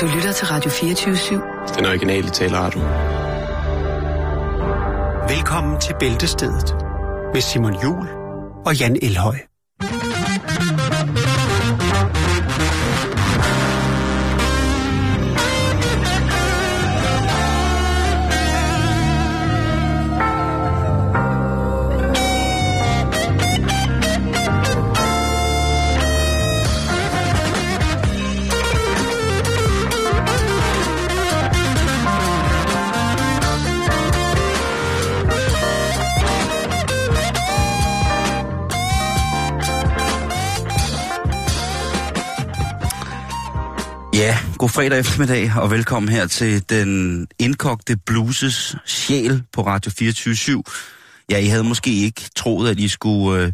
Du lytter til Radio 24-7. Den originale taleradio. Velkommen til Bæltestedet med Simon Jul og Jan Elhøj. Fredag eftermiddag, og velkommen her til den indkogte bluses sjæl på Radio 24 Ja, I havde måske ikke troet, at I skulle øh,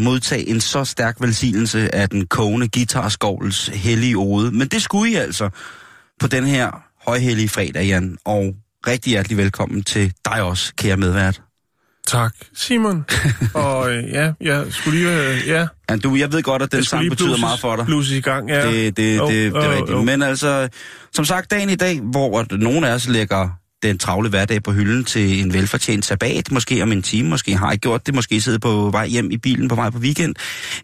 modtage en så stærk velsignelse af den kogende guitarskovls hellige ode. Men det skulle I altså på den her højhellige fredag, Jan. Og rigtig hjertelig velkommen til dig også, kære medvært. Tak, Simon. og øh, ja, jeg skulle lige... Øh, ja, Ja, du, jeg ved godt, at den sang betyder bluses- meget for dig. Bluses i gang, ja. Det, det, Jo, det, det er jo, rigtigt. jo. Men altså, som sagt, dagen i dag, hvor nogle af os lægger den travle hverdag på hylden til en velfortjent sabbat, måske om en time, måske har I gjort det, måske sidder på vej hjem i bilen på vej på weekend.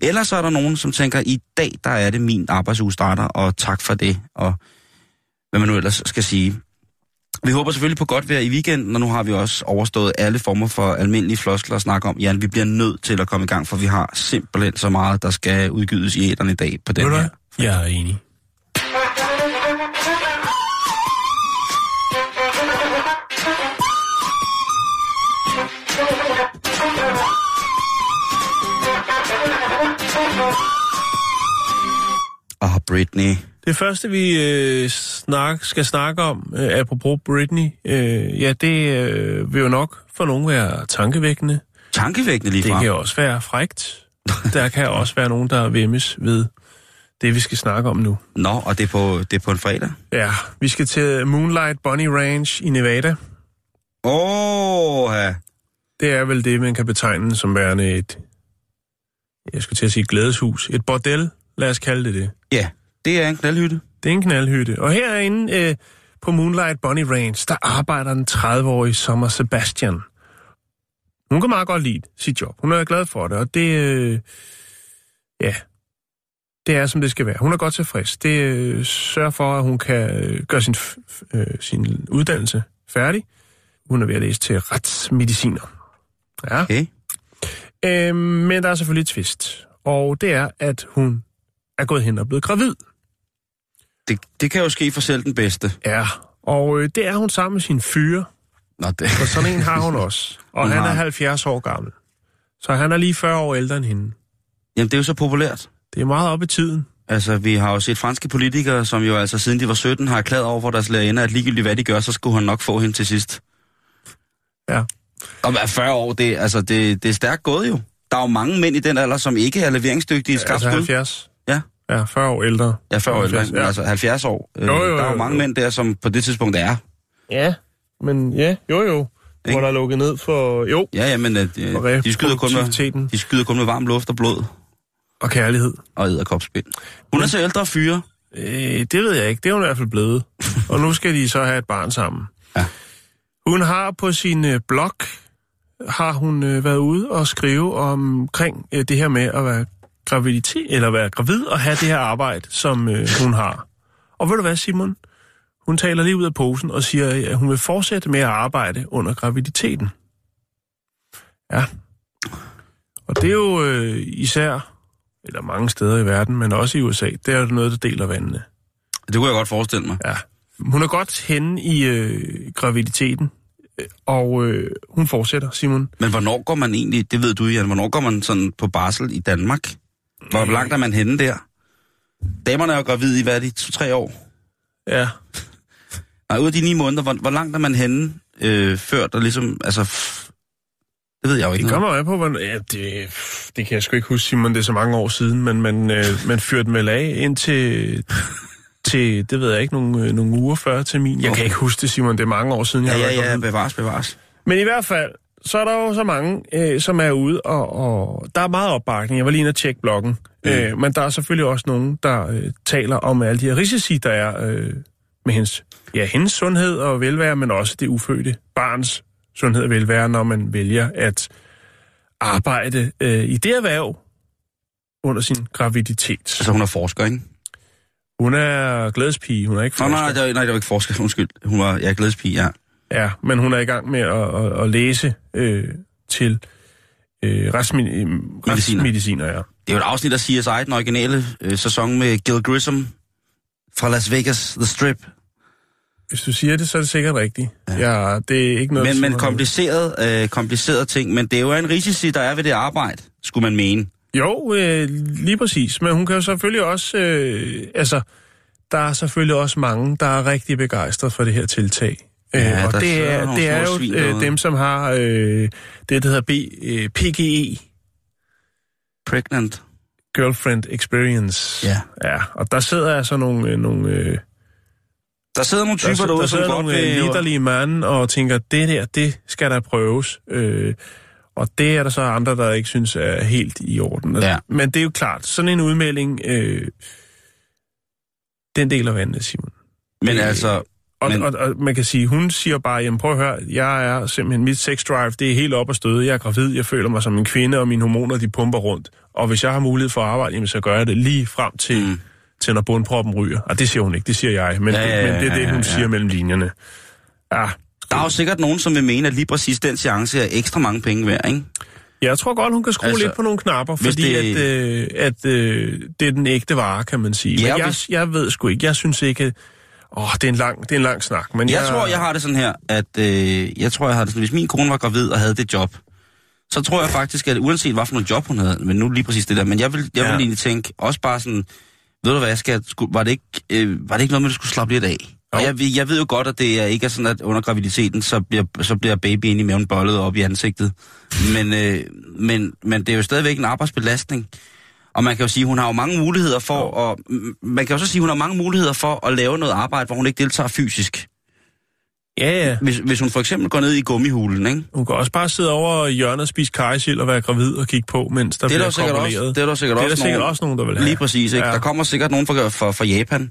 Eller så er der nogen, som tænker, i dag, der er det min arbejdsuge starter, og tak for det, og hvad man nu ellers skal sige. Vi håber selvfølgelig på godt vejr i weekenden, og nu har vi også overstået alle former for almindelige floskler at snakke om. Jan, vi bliver nødt til at komme i gang, for vi har simpelthen så meget, der skal udgives i æderne i dag på den Ved her. Jeg er enig. Og Britney. Det første, vi øh, snak, skal snakke om, øh, apropos Britney, øh, ja, det øh, vil jo nok for nogen være tankevækkende. Tankevækkende lige Det kan jo også være frægt. Der kan også være nogen, der vemmes ved det, vi skal snakke om nu. Nå, og det er på, det er på en fredag? Ja, vi skal til Moonlight Bunny Ranch i Nevada. Åh, ja. Det er vel det, man kan betegne som værende et, jeg skulle til at sige glædeshus, et bordel, lad os kalde det det. Ja, det er en knaldhytte. Det er en knaldhytte. Og herinde øh, på Moonlight Bunny Ranch, der arbejder en 30-årig Sommer Sebastian. Hun kan meget godt lide sit job. Hun er glad for det, og det, øh, ja, det er, som det skal være. Hun er godt tilfreds. Det øh, sørger for, at hun kan øh, gøre sin, øh, sin uddannelse færdig. Hun er ved at læse til retsmediciner. Ja. Okay. Øh, men der er selvfølgelig et twist, og det er, at hun er gået hen og blevet gravid. Det, det kan jo ske for selv den bedste. Ja, og øh, det er hun sammen med sin fyre, Nå, det, og sådan en har hun også. Og Hun han har- er 70 år gammel. Så han er lige 40 år ældre end hende. jamen, det er jo så populært. Det er meget op i tiden. Altså, vi har jo set franske politikere, som jo altså siden de var 17, har erklæret over for deres lærerinde, at ligegyldigt hvad de gør, så skulle han nok få hende til sidst. Ja. Og hvad 40 år, det, altså, det, det er stærkt gået jo. Der er jo mange mænd i den alder, som ikke er leveringsdygtige i skarpt Altså skud. 70. Ja. Ja, 40 år ældre. Ja, 40 år, 70, ældre, men altså 70 år. Øh, Jo, jo, der er jo mange jo. mænd der, som på det tidspunkt er. Ja, men ja, jo jo. Hvor Ikke? der er lukket ned for, jo, Ja, ja, men øh, for de, de, skyder kun med, de skyder kun med varm luft og blod og kærlighed. og æderkopspind. Hun er så ældre fyre. Øh, det ved jeg ikke. Det er hun i hvert fald blevet. og nu skal de så have et barn sammen. Ja. Hun har på sin øh, blog, har hun øh, været ude og skrive omkring øh, det her med at være graviditet, eller være gravid og have det her arbejde, som øh, hun har. Og ved du hvad, Simon? Hun taler lige ud af posen og siger, at hun vil fortsætte med at arbejde under graviditeten. Ja. Og det er jo øh, især, eller mange steder i verden, men også i USA, det er noget, der deler vandene. Det kunne jeg godt forestille mig. Ja. Hun er godt henne i øh, graviditeten, øh, og øh, hun fortsætter, Simon. Men hvornår går man egentlig, det ved du Jan, hvornår går man sådan på barsel i Danmark? Hvor langt er man henne der? Damerne er jo gravide i, hvad er de, to-tre år? Ja. Nej, ud af de ni måneder, hvor, hvor langt er man henne, øh, før der ligesom, altså, det ved jeg jo ikke. Det kommer af på, hvordan... Ja, det, det kan jeg sgu ikke huske, Simon, det er så mange år siden, men man, øh, man fyrte med af indtil til, det ved jeg ikke, nogle, øh, nogle uger før termin. Jeg kan ikke huske det, Simon, det er mange år siden, jeg Ja, ja, ja, bevares, bevares. Men i hvert fald, så er der jo så mange, øh, som er ude, og, og der er meget opbakning. Jeg var lige inde og tjekke bloggen. Mm. Øh, men der er selvfølgelig også nogen, der øh, taler om alle de her risici, der er øh, med hendes, ja, hendes sundhed og velvære, men også det ufødte barns sundhed og velvære, når man vælger at arbejde øh, i det erhverv under sin graviditet. Altså, hun er forsker, ikke? Hun er glædespige, hun er ikke Nå, forsker. nej, det var, nej, det var ikke forsker, undskyld. Hun var, ja, glædespige, ja. Ja, men hun er i gang med at, at, at læse øh, til øh, retsmediciner. retsmediciner. Ja. Det er jo et afsnit af CSI, den originale øh, sæson med Gil Grissom fra Las Vegas, The Strip. Hvis du siger det, så er det sikkert rigtigt. Ja, ja det er ikke noget... Men, men er- kompliceret, øh, kompliceret ting, men det er jo en risici, der er ved det arbejde, skulle man mene. Jo, øh, lige præcis. Men hun kan jo selvfølgelig også... Øh, altså, der er selvfølgelig også mange, der er rigtig begejstret for det her tiltag. Ja, øh, og der det er, nogle det er jo øh, dem, som har øh, det, der hedder B, øh, PGE, Pregnant. Girlfriend Experience. Ja. Ja, og der sidder altså nogle... Øh, nogle øh, Der sidder nogle typer der, derude, der som sidder godt nogle øh, vil... liderlige mand og tænker, det der, det skal der prøves. Øh, og det er der så andre, der ikke synes er helt i orden. Ja. Men det er jo klart, sådan en udmelding, øh, den deler vandet, Simon. Men Øh, altså, Og, Men- og, og man kan sige, hun siger bare, jamen prøv at høre, jeg er simpelthen, mit sex drive, det er helt op at støde. Jeg er gravid, jeg føler mig som en kvinde, og mine hormoner, de pumper rundt. Og hvis jeg har mulighed for at arbejde, jamen, så gør jeg det lige frem til, Mm. til når bundproppen ryger. Og det siger hun ikke, det siger jeg. Men, Ja, ja, ja, ja, ja, men det er det, ja, hun ja. siger mellem linjerne. Ja, der er jo sikkert nogen, som vil mene, at lige præcis den seance er ekstra mange penge værd, ikke? jeg tror godt, hun kan skrue Altså, lidt på nogle knapper, fordi det- det... at, øh, at øh, det er den ægte vare, kan man sige. Ja, men jeg, hvis- jeg ved sgu ikke, jeg synes ikke... Åh, det er en lang, det er en lang snak. Men Jeg jeg, tror, jeg har det sådan her, at øh, jeg tror, jeg har det sådan, hvis min kone var gravid og havde det job, så tror jeg faktisk, at uanset hvad for noget job hun havde, men nu lige præcis det der, men jeg vil, jeg vil Ja. egentlig tænke, også bare sådan, ved du hvad, jeg skal, var, det ikke, øh, var det ikke noget med, at du skulle slappe lidt af? Og Jo. jeg, ved- jeg ved jo godt, at det er ikke er sådan, at under graviditeten, så bliver, så bliver babyen i maven bollet op i ansigtet. Men, øh, men, men det er jo stadigvæk en arbejdsbelastning. Og man kan jo sige, hun har jo mange muligheder for at, man kan jo så sige, hun har mange muligheder for at lave noget arbejde, hvor hun ikke deltager fysisk. Ja, ja. Hvis, hvis hun for eksempel går ned i gummihulen, ikke? Hun kan også bare sidde over i hjørnet og spise kajsild og være gravid og kigge på, mens der Det er der bliver jo sikkert også, det er der sikkert det er der også, sikkert nogen, også nogen, der vil have. Lige præcis, ikke? Ja. Der kommer sikkert nogen fra, fra, fra Japan,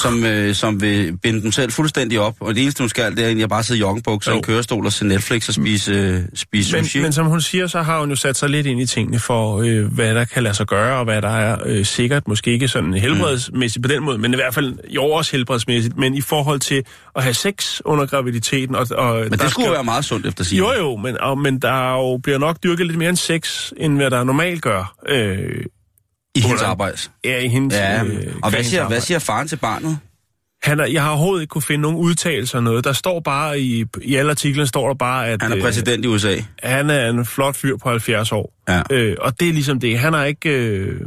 som, øh, som vil binde dem selv fuldstændig op. Og det eneste, hun skal, det er egentlig at bare sidde i joggingbukser, Jo. en kørestol og se Netflix og spise, øh, spise Men, sushi. men som hun siger, så har hun jo sat sig lidt ind i tingene for, øh, hvad der kan lade sig gøre, og hvad der er øh, sikkert, måske ikke sådan helbredsmæssigt på den måde, men i hvert fald jo også helbredsmæssigt, men i forhold til at have sex under graviditeten. Og, og men det skulle skal, være meget sundt efter sig. Jo jo, men, og, men der jo bliver nok dyrket lidt mere end sex, end hvad der normalt gør. Øh, I hendes arbejde. ja, i hendes, Ja, øh, og hvad siger, hvad siger faren til barnet? Han er, jeg har overhovedet ikke kunne finde nogen udtalelser eller noget. Der står bare i, i alle artiklen står der bare, at Han er øh, præsident i USA. han er en flot fyr på 70 år. Ja. Øh, og det er ligesom det. Han er ikke... Øh...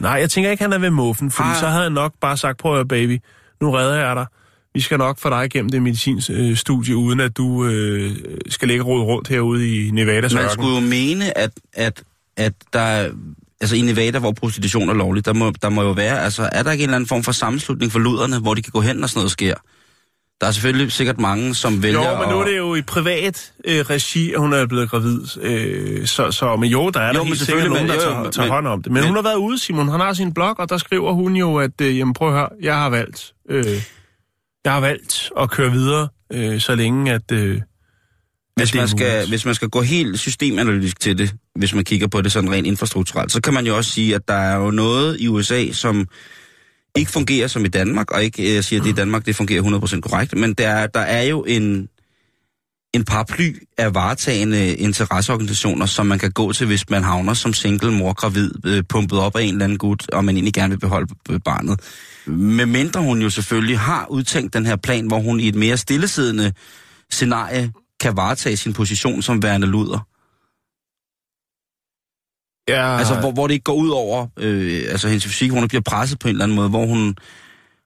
Nej, jeg tænker ikke, han er ved muffen, fordi Ah. så havde han nok bare sagt, prøv at baby, nu redder jeg dig. Vi skal nok få dig igennem det medicinske øh, studie, uden at du øh, skal ligge og rundt herude i Nevadas Man skulle jo mene, at, at, at der er- altså i Nevada, hvor prostitution er lovlig, der må, der må jo være, altså er der ikke en eller anden form for sammenslutning for luderne, hvor de kan gå hen, når sådan noget sker? Der er selvfølgelig sikkert mange, som vælger Jo, men nu er det jo i privat øh, regi, at hun er blevet gravid. Øh, så, så, men jo, der er Jo, der helt sikkert nogen, der jo, jo, tager, men- tager hånd om det. Men, men- hun har været ude, Simon. Han har sin blog, og der skriver hun jo, at øh, jamen, prøv at høre, jeg har valgt, øh, jeg har valgt at køre videre, øh, så længe at... Øh, hvis man, skal, hvis man skal gå helt systemanalytisk til det, hvis man kigger på det sådan rent infrastrukturelt, så kan man jo også sige, at der er jo noget i USA, som ikke fungerer som i Danmark, og ikke jeg siger, at det i Danmark det fungerer 100% korrekt, men der, er- der er jo en, en paraply af varetagende interesseorganisationer, som man kan gå til, hvis man havner som single mor gravid, øh, pumpet op af en eller anden gut, og man egentlig gerne vil beholde øh, barnet. Med mindre hun jo selvfølgelig har udtænkt den her plan, hvor hun i et mere stillesiddende scenarie kan varetage sin position som værende luder. ja, Altså, hvor, hvor det ikke går ud over øh, altså, hendes fysik, hvor hun bliver presset på en eller anden måde, hvor hun...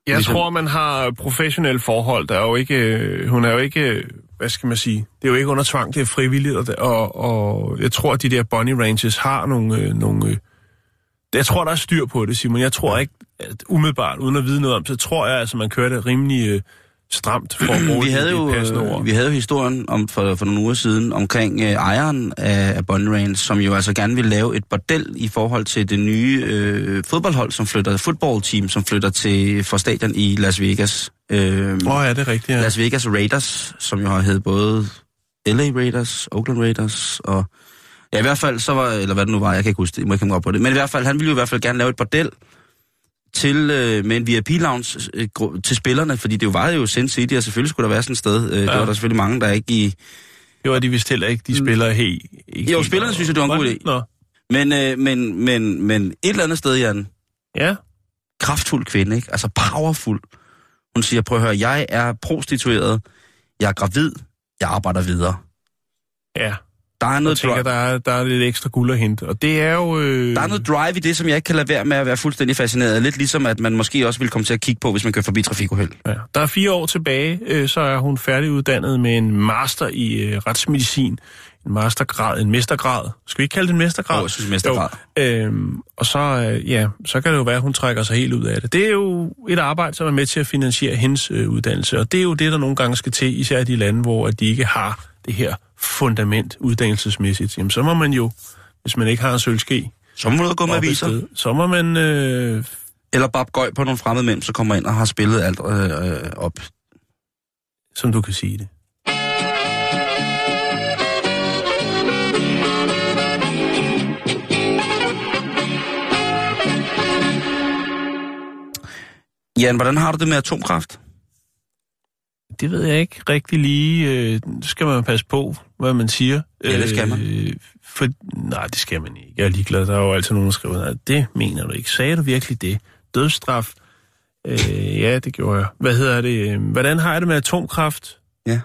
jeg ligesom- tror, man har professionelle forhold. Der er jo ikke, øh, hun er jo ikke, øh, hvad skal man sige, det er jo ikke under tvang, det er frivilligt. Og, og, og jeg tror, at de der bunny ranges har nogle... Øh, nogle øh, jeg tror, der er styr på det, Simon. Jeg tror ikke, at umiddelbart, uden at vide noget om, så tror jeg, altså, man kører det rimelig øh, stramt for at bruge vi havde, jo, øh, ord. vi havde jo historien om, for, for nogle uger siden omkring øh, ejeren af, af Bonnie Range, som jo altså gerne ville lave et bordel i forhold til det nye øh, fodboldhold, som flytter, fodboldteam, som flytter til for stadion i Las Vegas. Øh, Åh, oh, ja, det er rigtigt, ja. Las Vegas Raiders, som jo har heddet både LA Raiders, Oakland Raiders og... Ja, i hvert fald så var, eller hvad det nu var, jeg kan ikke huske det, jeg må ikke komme op på det. Men i hvert fald, han ville jo i hvert fald gerne lave et bordel til, øh, med en VIP-lounge øh, til spillerne, fordi det jo var jo Sin City, og selvfølgelig skulle der være sådan et sted. Øh, ja. Det var der selvfølgelig mange, der ikke i... Var de vist heller ikke, de spiller helt... Ikke Jo, spillerne synes jo, det var en god idé. Nå, Men, øh, men, men, men et eller andet sted, Jan, ja. kraftfuld kvinde, ikke? Altså powerful. Hun siger, prøv at høre, jeg er prostitueret, jeg er gravid, jeg arbejder videre. Ja, Der er jeg noget, tænker, drive, der er, der er lidt ekstra guld at hente. Og det er jo... Øh, der er noget drive i det, som jeg ikke kan lade være med at være fuldstændig fascineret af. Lidt ligesom, at man måske også vil komme til at kigge på, hvis man kører forbi trafikuheld. Ja. Der er fire år tilbage, øh, så er hun færdiguddannet med en master i øh, retsmedicin. En mastergrad, en mestergrad. Skal vi ikke kalde det en mestergrad? Jo, jeg synes, mestergrad. Jo. Øhm, og så, øh, ja, så kan det jo være, at hun trækker sig helt ud af det. Det er jo et arbejde, som er med til at finansiere hendes øh, uddannelse. Og det er jo det, der nogle gange skal til, især i de lande, hvor de ikke har det her fundament uddannelsesmæssigt. Jamen, så må man jo, hvis man ikke har en sølvske, Så må du gå med aviser. så må man... Øh, Eller bare gøj på nogle fremmede mænd, så kommer ind og har spillet alt øh, øh, op. som du kan sige det. Jan, hvordan har du det med atomkraft? Det ved jeg ikke rigtig lige. Øh, skal man passe på, hvad man siger. Ja, det skal man. Øh, for, nej, det skal man ikke. Jeg er ligeglad. Der er jo altid nogen, der skriver, nej, det mener du ikke. Sagde du virkelig det? Dødsstraf? Øh, ja, det gjorde jeg. Hvad hedder det? Øh, Hvordan har jeg det med atomkraft? Ja.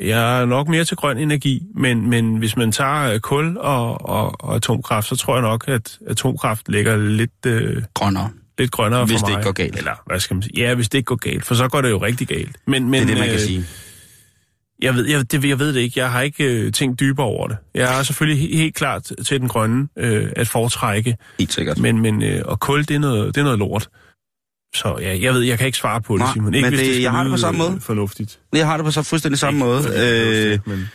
Jeg er nok mere til grøn energi, men, men hvis man tager øh, kul og, og, og atomkraft, så tror jeg nok, at atomkraft ligger lidt, øh, Grønnere. Lidt grønnere Hvis for det mig. ikke går galt. Eller hvad skal man sige? Ja, hvis det ikke går galt, for så går det jo rigtig galt. Men, men, Det er det, man kan øh, sige. Jeg ved, jeg, det, jeg ved det ikke. Jeg har ikke øh, tænkt dybere over det. Jeg er selvfølgelig he, helt klart til den grønne øh, at foretrække, Helt sikkert. men, men øh, og kul, det er, noget, det er noget lort. Så ja, jeg ved, jeg kan ikke svare på det, Nej, Simon. Ikke, men hvis det- det skal jeg har det på samme måde. Fornuftigt. Jeg har det på så fuldstændig samme måde. Det er Øh, men,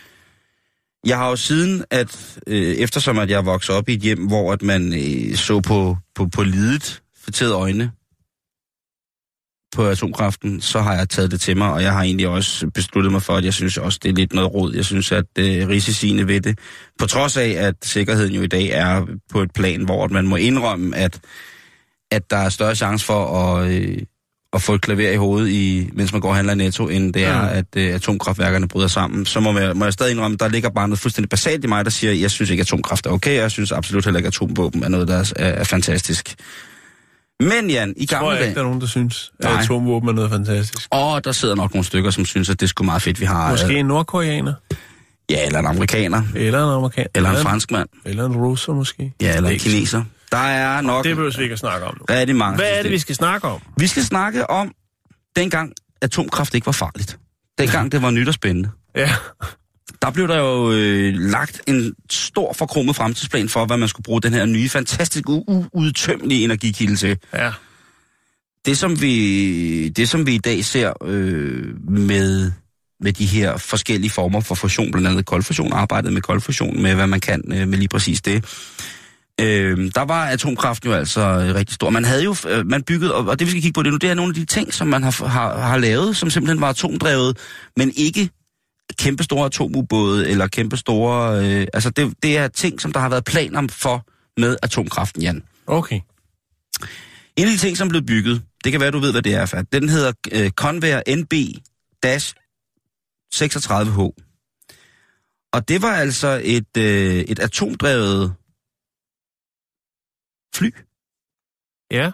Jeg har jo siden, at øh, eftersom at jeg voksede op i et hjem, hvor at man øh, så på, på, på lidet, fætterede øjne på atomkraften, så har jeg taget det til mig, og jeg har egentlig også besluttet mig for, at jeg synes også, det er lidt noget råd. Jeg synes, at øh, risiciene ved det, på trods af, at sikkerheden jo i dag er på et plan, hvor man må indrømme, at, at der er større chance for at, øh, at få et klaver i hovedet, i, mens man går og handler i netto, end det er, Mm. at øh, atomkraftværkerne bryder sammen. Så må, jeg, må jeg stadig indrømme, der ligger bare noget fuldstændig basalt i mig, der siger, jeg synes ikke, at atomkraft er okay, jeg synes absolut heller ikke, at atomvåben er noget, der er, er, er fantastisk. Men Jan, i tror gamle jeg ikke, der dage... er nogen, der synes, at Nej. atomvåben er noget fantastisk. Åh, der sidder nok nogle stykker, som synes, at det sgu meget fedt, vi har... Måske øh, en nordkoreaner, Ja, eller en amerikaner, eller en amerikaner, eller en eller, franskmand, eller en russer måske. ja, eller en kineser. Der er nok Det behøver vi ikke at snakke om nu. rigtig mange. Hvad er det, vi skal snakke om? Vi skal snakke om, dengang atomkraft ikke var farligt. Dengang det var nyt og spændende. Ja, Der blev der jo øh, lagt en stor forkromet fremtidsplan for, hvad man skulle bruge den her nye, fantastisk uudtømmelige energikilde til. ja. Det, som vi, det, som vi i dag ser øh, med, med de her forskellige former for fusion, blandt andet koldfusion, arbejdet med koldfusion, med hvad man kan øh, med lige præcis det. Øh, der var atomkraften jo altså øh, rigtig stor. Man havde jo, øh, man byggede, og og det vi skal kigge på det nu, det er nogle af de ting, som man har, har, har lavet, som simpelthen var atomdrevet, men ikke kæmpe store atomubåde eller kæmpe store... Øh, altså det, det er ting, som der har været planer for med atomkraften, Jan. Okay. En af de ting, som blev bygget, det kan være, du ved, hvad det er, Fat. Den hedder øh, Convair NB-36H. Og det var altså et, øh, et atomdrevet fly, Ja,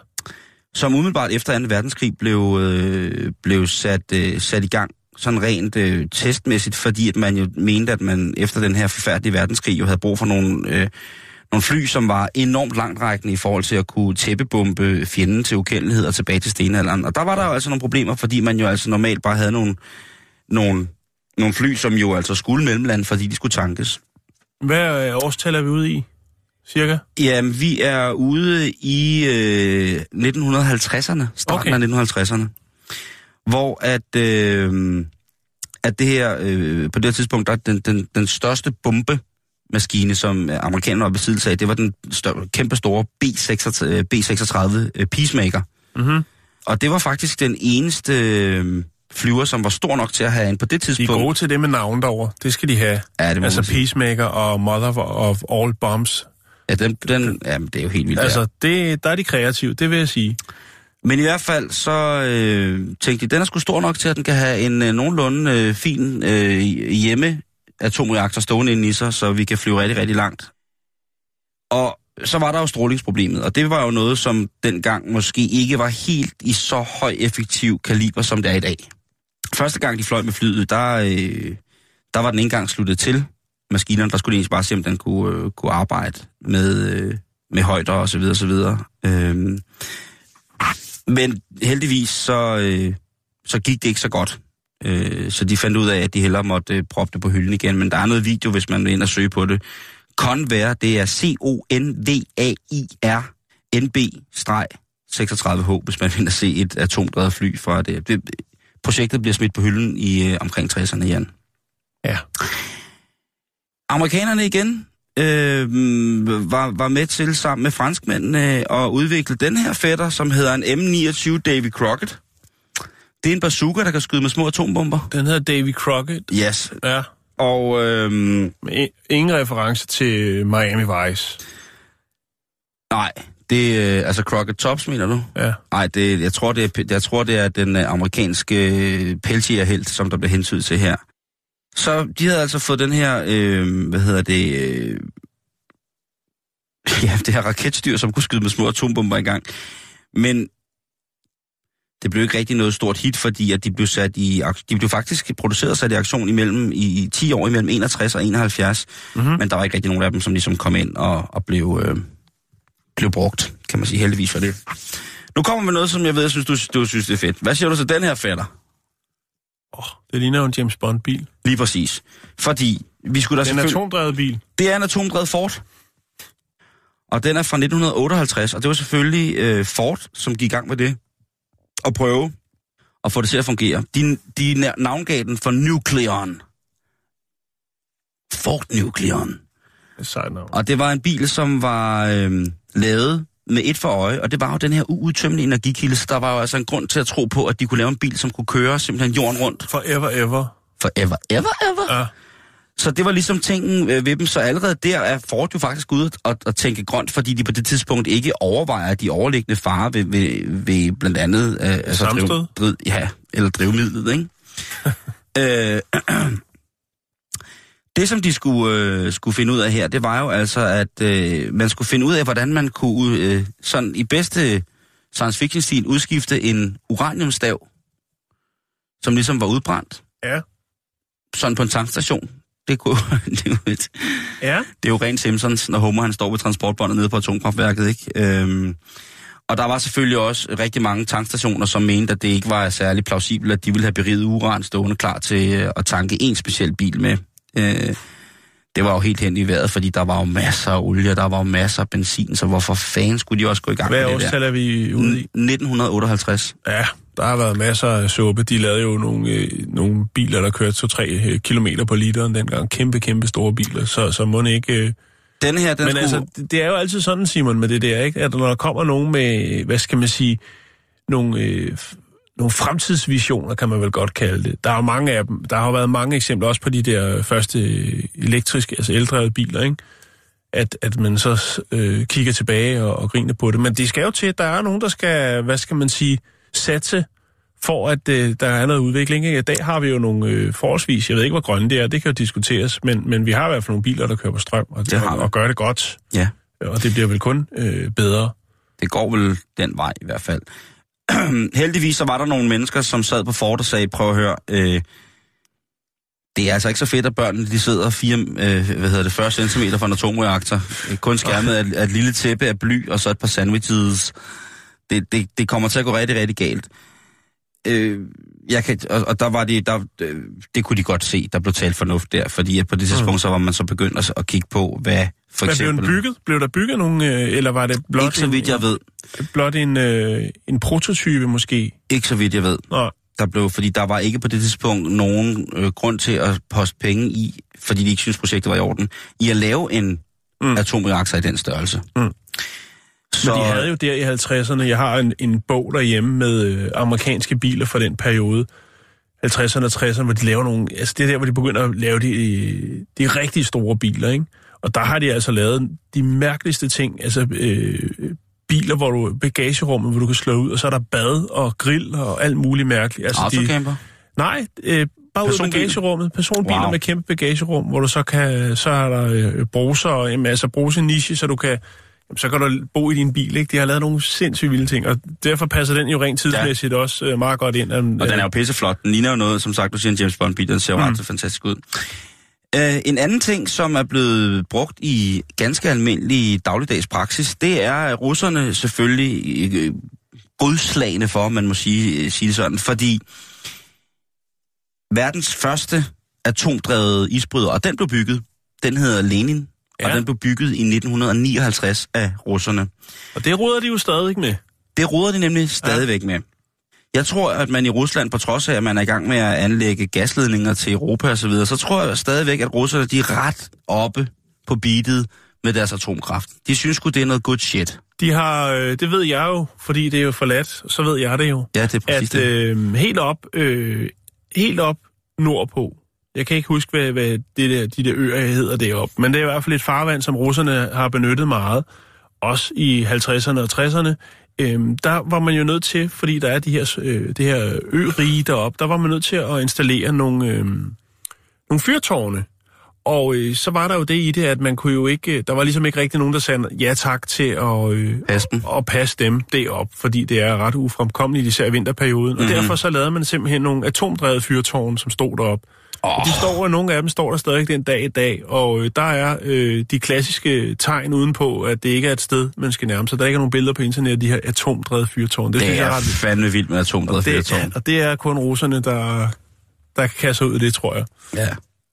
som umiddelbart efter 2. verdenskrig blev, øh, blev sat, øh, sat i gang sådan rent øh, testmæssigt, fordi at man jo mente, at man efter den her forfærdelige verdenskrig jo havde brug for nogle, øh, nogle fly, som var enormt langtrækkende i forhold til at kunne tæppebombe fjenden til ukendelighed og tilbage til stenalderen. Og der var der jo altså nogle problemer, fordi man jo altså normalt bare havde nogle, nogle, nogle fly, som jo altså skulle mellemlande, fordi de skulle tankes. hvad øh, årstal er vi ude i? Cirka? Jamen, vi er ude i øh, 1950'erne, starten okay. af 1950'erne. Hvor at, øh, at det her, øh, på det her tidspunkt, der er den, den, den største bombemaskine, som amerikanerne var besiddelse af, det var den stør, kæmpe store B36, øh, B36 øh, Peacemaker. Mm-hmm. Og det var faktisk den eneste øh, flyver, som var stor nok til at have en på det De er tidspunkt. gode til det med navn derovre. Det skal de have. Ja, det må altså. Peacemaker og Mother of All Bombs. Ja, den, den, jamen, det er jo helt vildt. Altså, Altså... det, der er de kreative, det vil jeg sige. Men i hvert fald, så øh, tænkte de, den er sgu stor nok til, at den kan have en øh, nogenlunde øh, fin øh, hjemme atomreaktor stående inde i sig, så vi kan flyve rigtig, rigtig langt. Og så var der jo strålingsproblemet, og det var jo noget, som dengang måske ikke var helt i så høj effektiv kaliber, som det er i dag. Første gang, de fløj med flyet, der, øh, der var den ikke engang sluttet til. Maskinerne, der skulle de egentlig bare se, om den kunne, øh, kunne arbejde med, øh, med højder og så videre, og så videre. Øh, men heldigvis så, øh, så gik det ikke så godt. Øh, så de fandt ud af, at de hellere måtte øh, proppe det på hylden igen. Men der er noget video, hvis man vil ind og søge på det. Convair, det er C-O-N-V-A-I-R NB-36H, hvis man vil ind og se et atomdrevet fly fra det. det. Projektet bliver smidt på hylden i øh, omkring 60'erne igen. Ja. Amerikanerne igen øh, var, var med til sammen med franskmændene at udvikle den her fætter, som hedder en M29 Davy Crockett. Det er en bazooka, der kan skyde med små atombomber. Den hedder Davy Crockett. Yes. Ja. Og øh, ingen reference til Miami Vice. nej, det er øh, altså Crockett Tops, mener du? Ja. Nej, det, jeg, tror, det er, jeg tror, det er den øh, amerikanske øh, peltierhelt, som der bliver hensynet til her. Så de havde altså fået den her, øh, hvad hedder det, øh, ja, det her raketstyr, som kunne skyde med små atombomber i gang. Men det blev ikke rigtig noget stort hit, fordi at de blev sat i, de blev faktisk produceret og sat i aktion imellem, i, i 10 år imellem 61 og 71. Mm-hmm. Men der var ikke rigtig nogen af dem, som ligesom kom ind og, og blev, øh, blev brugt, kan man sige heldigvis for det. Nu kommer vi noget, som jeg ved, jeg synes, du, du synes, det er fedt. Hvad siger du til den her fætter? Oh, det ligner jo en James Bond-bil. Lige præcis. Fordi vi skulle da Det er en selvfølgelig... atomdrevet bil. Det er en atomdrevet Ford. Og den er fra 1958, og det var selvfølgelig øh, Ford, som gik i gang med det. At prøve at få det til at fungere. De, de na- navngav den for Nucleon. Ford Nucleon. Det er sejt navn. Og det var en bil, som var øh, lavet med et for øje, og det var jo den her uudtømmelige energikilde, så der var jo altså en grund til at tro på, at de kunne lave en bil, som kunne køre simpelthen jorden rundt. Forever ever. Forever, ever, ever. Ja. Så det var ligesom tingen øh, ved dem, så allerede der er Ford jo faktisk ude og, og tænke grønt, fordi de på det tidspunkt ikke overvejer de overliggende farer ved, ved, ved blandt andet... Øh, altså Sammenstød? driv, ja, eller drivmidlet, ikke? øh, det, som de skulle, øh, skulle finde ud af her, det var jo altså, at øh, man skulle finde ud af, hvordan man kunne øh, sådan i bedste science fiction-stil udskifte en uraniumstav, som ligesom var udbrændt, Ja. sådan på en tankstation. Det, kunne, det, er jo et, Ja. det er jo rent Simpsons, når Homer han står ved transportbåndet nede på atomkraftværket, ikke? Øhm, og der var selvfølgelig også rigtig mange tankstationer, som mente, at det ikke var særlig plausibelt, at de ville have beriget uran stående klar til øh, at tanke en speciel bil med. Øh, det var jo helt hen i vejret, fordi der var jo masser af olie, der var jo masser af benzin, så hvorfor fanden skulle de også gå i gang Hvad med det der? er vi ude i? 1958. Ja, der har været masser af suppe. De lavede jo nogle, øh, nogle biler, der kørte 2-3 øh, kilometer på literen dengang. Kæmpe, kæmpe store biler. Så, så må ikke... Øh... Den her, den Men skulle... altså, det- det er jo altid sådan, Simon, med det der, ikke? At når der kommer nogen med, hvad skal man sige, nogle, øh, nogle fremtidsvisioner, kan man vel godt kalde det. Der er jo mange af dem. Der har jo været mange eksempler, også på de der første øh, elektriske, altså eldrevede biler, ikke? At, at man så øh, kigger tilbage og, og griner på det. Men det skal jo til, at der er nogen, der skal, hvad skal man sige, satse for, at øh, der er noget udvikling. Ikke? I dag har vi jo nogle øh, forholdsvis, jeg ved ikke, hvor grønne det er, det kan jo diskuteres, men, men vi har i hvert fald nogle biler, der kører på strøm, og, Det har vi. og gør det godt. Ja. Og det bliver vel kun øh, bedre. Det går vel den vej i hvert fald. Heldigvis så var der nogle mennesker, som sad på fort og sagde, prøv at høre, øh, det er altså ikke så fedt, at børnene de sidder 4, øh, hvad hedder det, 40 cm fra en atomreaktor. Kun skærmet af, af et lille tæppe af bly og så et par sandwiches. Det, det, det kommer til at gå rigtig, rigtig galt. Øh, jeg kan, og, og der var de, der, øh, det kunne de godt se, der blev talt fornuft der, fordi at på det tidspunkt, så var man så begyndt at, at kigge på, hvad for Men blev den eksempel... bygget? Blev der bygget nogen, øh, eller var det blot, Ikke så vidt jeg ved. en, blot en, øh, en prototype måske? Ikke så vidt jeg ved. Nå, der blev, fordi der var ikke på det tidspunkt nogen øh, grund til at poste penge i, fordi de ikke synes projektet var i orden, i at lave en mm. atomreaktor i den størrelse. Mm. Så... Men de havde jo der i 50'erne, jeg har en, en bog derhjemme med øh, amerikanske biler fra den periode, 50'erne og 60'erne, hvor de laver nogle, altså det er der, hvor de begynder at lave de, de rigtig store biler, ikke? Og der har de altså lavet de mærkeligste ting, altså øh, biler, hvor du bagagerummet, hvor du kan slå ud, og så er der bad og grill og alt muligt mærkeligt. Altså, Autocamper? De, nej, øh, bare ud af bagagerummet. Personbiler wow. med kæmpe bagagerum, hvor du så kan, så er der øh, bruser og en masse bruse niche, så du kan så kan du bo i din bil, ikke? De har lavet nogle sindssygt vilde ting, og derfor passer den jo rent tidsmæssigt ja. også øh, meget godt ind. Um, og den er jo pisseflot. Den ligner jo noget, som sagt, du siger en James Bond-bil, den ser jo mm. ret fantastisk ud. Uh, en anden ting, som er blevet brugt i ganske almindelig dagligdags praksis, det er, at russerne selvfølgelig øh, godslagende for, man må sige, sige det sådan, fordi verdens første atomdrevet isbryder, og den blev bygget, den hedder Lenin, ja. og den blev bygget i 1959 af russerne. Og det ruder de jo stadig med. Det ruder de nemlig stadigvæk ja. med. Jeg tror, at man i Rusland, på trods af, at man er i gang med at anlægge gasledninger til Europa osv., så, videre, så tror jeg stadigvæk, at russerne de er ret oppe på beatet med deres atomkraft. De synes sgu, det er noget good shit. De har, øh, det ved jeg jo, fordi det er jo forladt, så ved jeg det jo. Ja, det er præcis at, øh, helt op, øh, helt op nordpå, jeg kan ikke huske, hvad, hvad det der, de der øer hedder deroppe, men det er i hvert fald et farvand, som russerne har benyttet meget, også i 50'erne og 60'erne. Øhm, der var man jo nødt til, fordi der er de her, øh, det her ø-rige deroppe, der var man nødt til at installere nogle, øh, nogle fyrtårne. Og øh, så var der jo det i det, at man kunne jo ikke, der var ligesom ikke rigtig nogen, der sagde ja tak til at, øh, passe, dem. at passe dem derop, fordi det er ret ufremkommeligt, især i vinterperioden. Mm-hmm. Og mhm. derfor så lavede man simpelthen nogle atomdrevede fyrtårne, som stod derop. Oh. De står, og nogle af dem står der stadig den dag i dag, og øh, der er øh, de klassiske tegn udenpå, at det ikke er et sted, man skal nærme sig. Der er ikke nogen billeder på internet af de her atomdrevede fyrtårn. Det, det synes er jeg ret fandme vildt med atomdrevede fyrtårn. Og det er kun russerne, der, der kan kaste ud af det, tror jeg. Ja,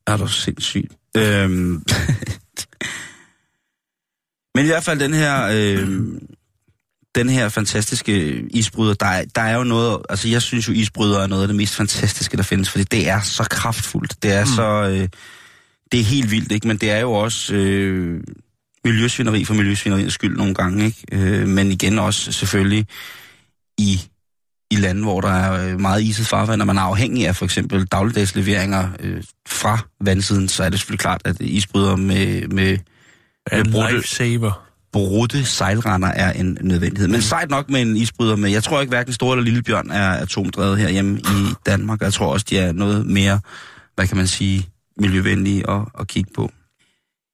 er du sindssygt. Øhm. Men i hvert fald den her... Øh, den her fantastiske isbryder, der er, der er jo noget, altså jeg synes jo isbryder er noget af det mest fantastiske, der findes, fordi det er så kraftfuldt, det er mm. så, øh, det er helt vildt, ikke? men det er jo også øh, miljøsvineri for miljøsvineriets skyld nogle gange, ikke? Øh, men igen også selvfølgelig i, i lande, hvor der er øh, meget iset farvand, og man er afhængig af for eksempel dagligdagsleveringer øh, fra vandsiden, så er det selvfølgelig klart, at isbryder med, med, med brudte, lifesaver brudte sejlrender er en nødvendighed. Men sejt nok med en isbryder med. Jeg tror ikke hverken Store eller Lille Bjørn er atomdrevet herhjemme i Danmark. Jeg tror også, de er noget mere, hvad kan man sige, miljøvenlige at, at kigge på.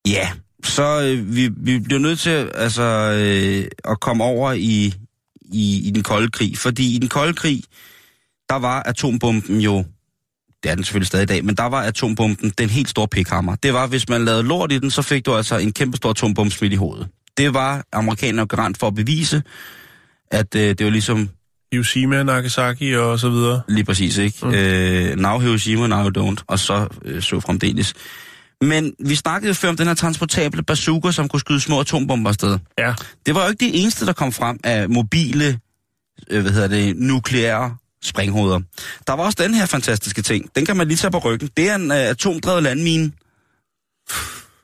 Ja, så øh, vi, vi bliver nødt til altså, øh, at komme over i, i, i den kolde krig. Fordi i den kolde krig, der var atombomben jo det er den selvfølgelig stadig i dag, men der var atombomben den helt store pikhammer. Det var, hvis man lavede lort i den, så fik du altså en kæmpe stor atombombe smidt i hovedet det var amerikanerne garant for at bevise, at øh, det var ligesom... Hiroshima, Nagasaki og så videre. Lige præcis, ikke? Mm. Øh, now Hiroshima, now don't, og så øh, så fremdeles. Men vi snakkede før om den her transportable bazooka, som kunne skyde små atombomber afsted. Ja. Det var jo ikke det eneste, der kom frem af mobile, øh, hvad hedder det, nukleære springhoveder. Der var også den her fantastiske ting. Den kan man lige tage på ryggen. Det er en øh, atomdrevet landmine.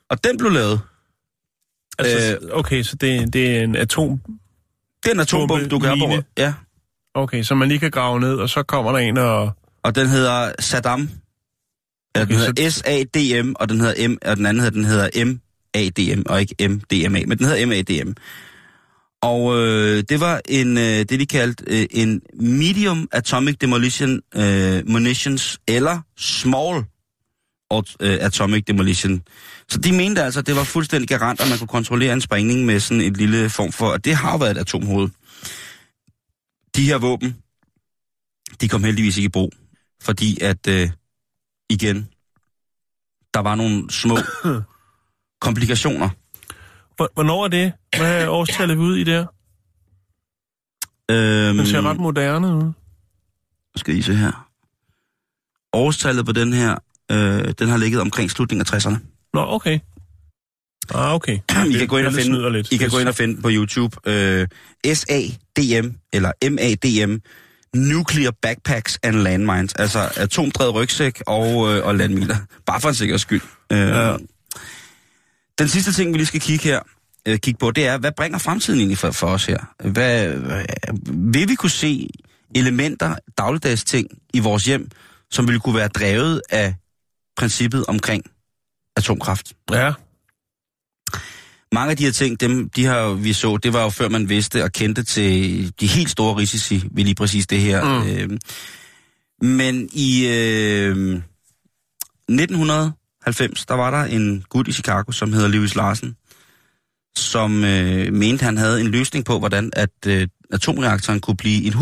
Og den blev lavet. Altså, øh, okay, så det, det er en atom... Det er en atombombe, du kan have på. Ja. Okay, så man lige kan grave ned, og så kommer der en og... Og den hedder Saddam. Okay, den hedder så... S-A-D-M, og den hedder M, og den anden hedder, den hedder M-A-D-M, og ikke M-D-M-A, men den hedder M-A-D-M. Og øh, det var en, øh, det de kaldte øh, en medium atomic demolition øh, munitions, eller small øh, atomic demolition. Så de mente altså, at det var fuldstændig garant, at man kunne kontrollere en sprængning med sådan et lille form for, og det har jo været et atomhoved. De her våben, de kom heldigvis ikke i brug, fordi at, øh, igen, der var nogle små komplikationer. Hvornår er det? Hvad er årstallet ud i det Øhm, Den ser ret moderne ud. Skal I se her. Årstallet på den her, øh, den har ligget omkring slutningen af 60'erne. Nå, okay. Ah, okay. I kan gå ind og finde, lidt. I kan gå ind og finde på YouTube uh, SADM, eller MADM, nuclear backpacks and landmines. Altså atomdrevet rygsæk og, øh, og landminer. Bare for en sikker skyld. Øh, Ja. Den sidste ting, vi lige skal kigge her, øh, kigge på, det er, hvad bringer fremtiden egentlig for, for os her? Hvad, hvad, vil vi kunne se elementer, dagligdags ting i vores hjem, som ville kunne være drevet af princippet omkring atomkraft? Ja. Mange af de her ting, dem, de her, vi så, det var jo før man vidste og kendte til de helt store risici ved lige præcis det her. Mm. Øh, men i øh, 1990, der var der en gut i Chicago, som hedder Lewis Larsen, som øh, mente, han havde en løsning på, hvordan at øh, atomreaktoren kunne blive en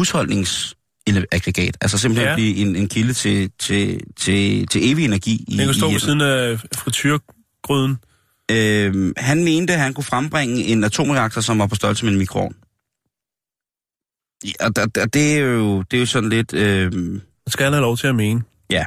husholdningsaggregat. Altså simpelthen Ja. blive en, en kilde til, til, til, til evig energi. I, Den kan stå i ved siden af frityrgryden. Øh, han mente, at han kunne frembringe en atomreaktor, som var på størrelse med en mikroovn. Ja, og der, det, er jo, det er jo sådan lidt... Øh, Det skal han have lov til at mene. ja.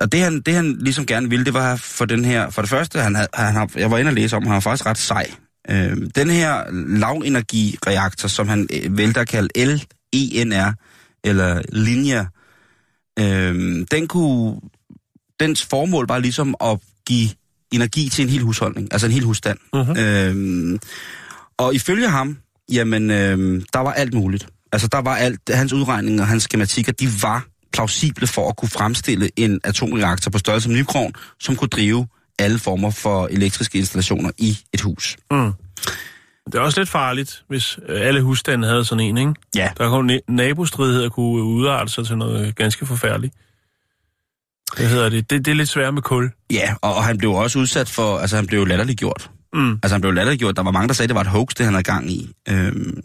Og det han, det han ligesom gerne ville, det var for den her... For det første, han havde, han har, jeg var inde og læse om, han var faktisk ret sej. Øh, den her lavenergireaktor, som han øh, vælter at kalde LENR, eller linjer, øh, den kunne... Dens formål var ligesom at give energi til en hel husholdning, altså en hel husstand. Mhm. Øhm, og ifølge ham, jamen, øhm, der var alt muligt. Altså, der var alt, hans udregninger og hans skematikker, de var plausible for at kunne fremstille en atomreaktor på størrelse som mikroovn, som kunne drive alle former for elektriske installationer i et hus. Mm. Det er også lidt farligt, hvis øh, alle husstande havde sådan en, ikke? Ja. Der kunne na- nabostridigheder kunne udarte sig til noget ganske forfærdeligt. Hvad hedder det? Det, det er lidt svært med kul. Ja, og, og han blev også udsat for, altså han blev latterligt gjort. Mm. Altså han blev latterligt gjort. Der var mange, der sagde, at det var et hoax, det han havde gang i. Øhm,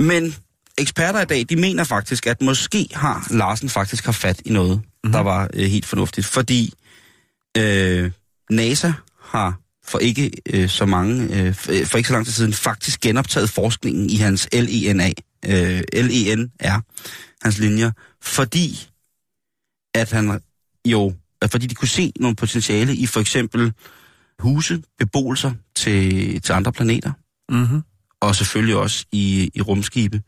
men eksperter i dag, de mener faktisk, at måske har Larsen faktisk har fat i noget, mm-hmm. der var øh, helt fornuftigt. Fordi øh, NASA har for ikke øh, så mange, øh, f- for ikke så lang tid siden, faktisk genoptaget forskningen i hans LENA, øh, LENR, hans linjer, fordi at han jo, fordi de kunne se nogle potentiale i for eksempel huse, beboelser til, til andre planeter, Mm-hmm. og selvfølgelig også i, i rumskibe.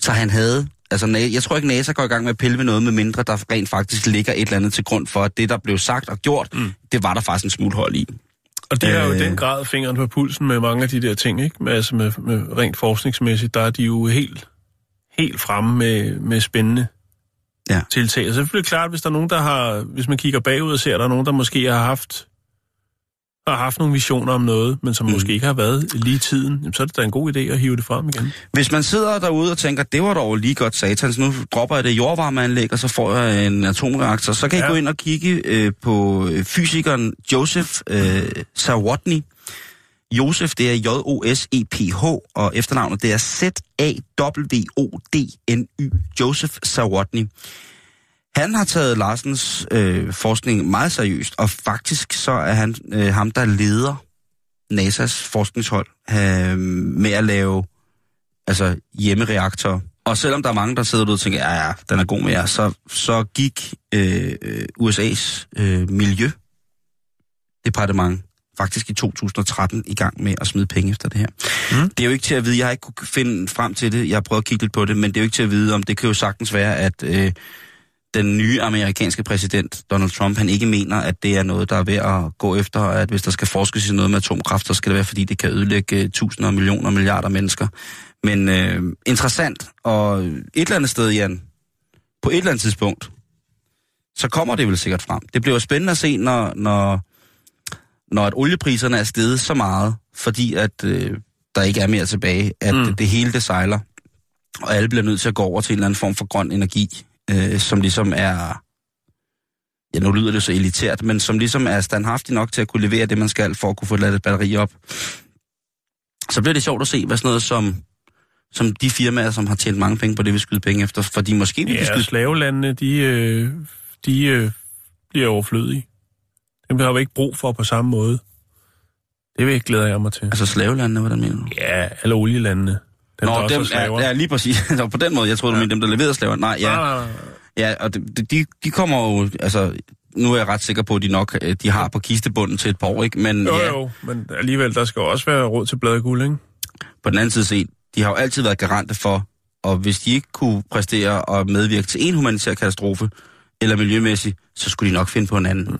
Så han havde, altså jeg tror ikke NASA går i gang med at pille ved noget, med mindre der rent faktisk ligger et eller andet til grund for, at det, der blev sagt og gjort, mm. det var der faktisk en smule hold i. Og de har jo i Øh. den grad fingeren på pulsen med mange af de der ting, ikke? Med, altså med, med rent forskningsmæssigt, der er de jo helt, helt fremme med, med spændende Ja. tiltag. Og så er det klart, hvis der er nogen, der har, hvis man kigger bagud og ser, at der er nogen, der måske har haft, har haft nogle visioner om noget, men som mm. måske ikke har været lige i tiden, jamen, så er det da en god idé at hive det frem igen. Hvis man sidder derude og tænker, det var dog lige godt satans, nu dropper jeg det jordvarmeanlæg, og så får jeg en atomreaktor, så kan I Ja. gå ind og kigge øh, på øh, fysikeren Joseph øh, Zawodny. Josef, det er J-O-S-E-P-H, og efternavnet det er Z-A-W-O-D-N-Y. Joseph Zawodny. Han har taget Larsens øh, forskning meget seriøst, og faktisk så er han øh, ham, der leder NASA's forskningshold øh, med at lave altså hjemmereaktorer. Og selvom der er mange, der sidder derude og tænker, ja, ja, den er god med jer, så, så gik øh, USA's øh, miljødepartement faktisk i 2013 i gang med at smide penge efter det her. Mm. Det er jo ikke til at vide, jeg har ikke kunne finde frem til det, jeg har prøvet at kigge lidt på det, men det er jo ikke til at vide, om det kan jo sagtens være, at øh, den nye amerikanske præsident, Donald Trump, han ikke mener, at det er noget, der er ved at gå efter, at hvis der skal forskes i noget med atomkraft, så skal det være, fordi det kan ødelægge øh, tusinder, millioner, milliarder mennesker. Men øh, interessant, og et eller andet sted, Jan, på et eller andet tidspunkt, så kommer det vel sikkert frem. Det bliver jo spændende at se, når, når, når at oliepriserne er steget så meget, fordi at øh, der ikke er mere tilbage, at mm. Mm. det hele det sejler, og alle bliver nødt til at gå over til en eller anden form for grøn energi, øh, som ligesom er, ja nu lyder det så elitært, men som ligesom er standhaftig nok til at kunne levere det, man skal, for at kunne få ladet batteri op. Så bliver det sjovt at se, hvad sådan noget som, som de firmaer, som har tjent mange penge på det, vil skyde penge efter, fordi måske vil de Ja, skyde... slavelandene, de, øh, de øh, bliver overflødige. Dem har vi ikke brug for på samme måde. Det vil jeg glæder jeg mig til. Altså slavelandene, hvordan mener du? Ja, alle olielandene. Dem, der Nå, også dem, er ja, lige præcis. På den måde, jeg troede, du Ja. mente dem, der leverede slaver. Nej, ja. Nej, nej, nej. Ja, og de, de, de kommer jo, altså, nu er jeg ret sikker på, at de nok øh, de har på kistebunden til et par år, ikke? Men Jo, ja, jo, men alligevel, der skal også være råd til bladguld, ikke? på den anden side set, de har jo altid været garante for og hvis de ikke kunne præstere og medvirke til en humanitær katastrofe, eller miljømæssig, så skulle de nok finde på en anden.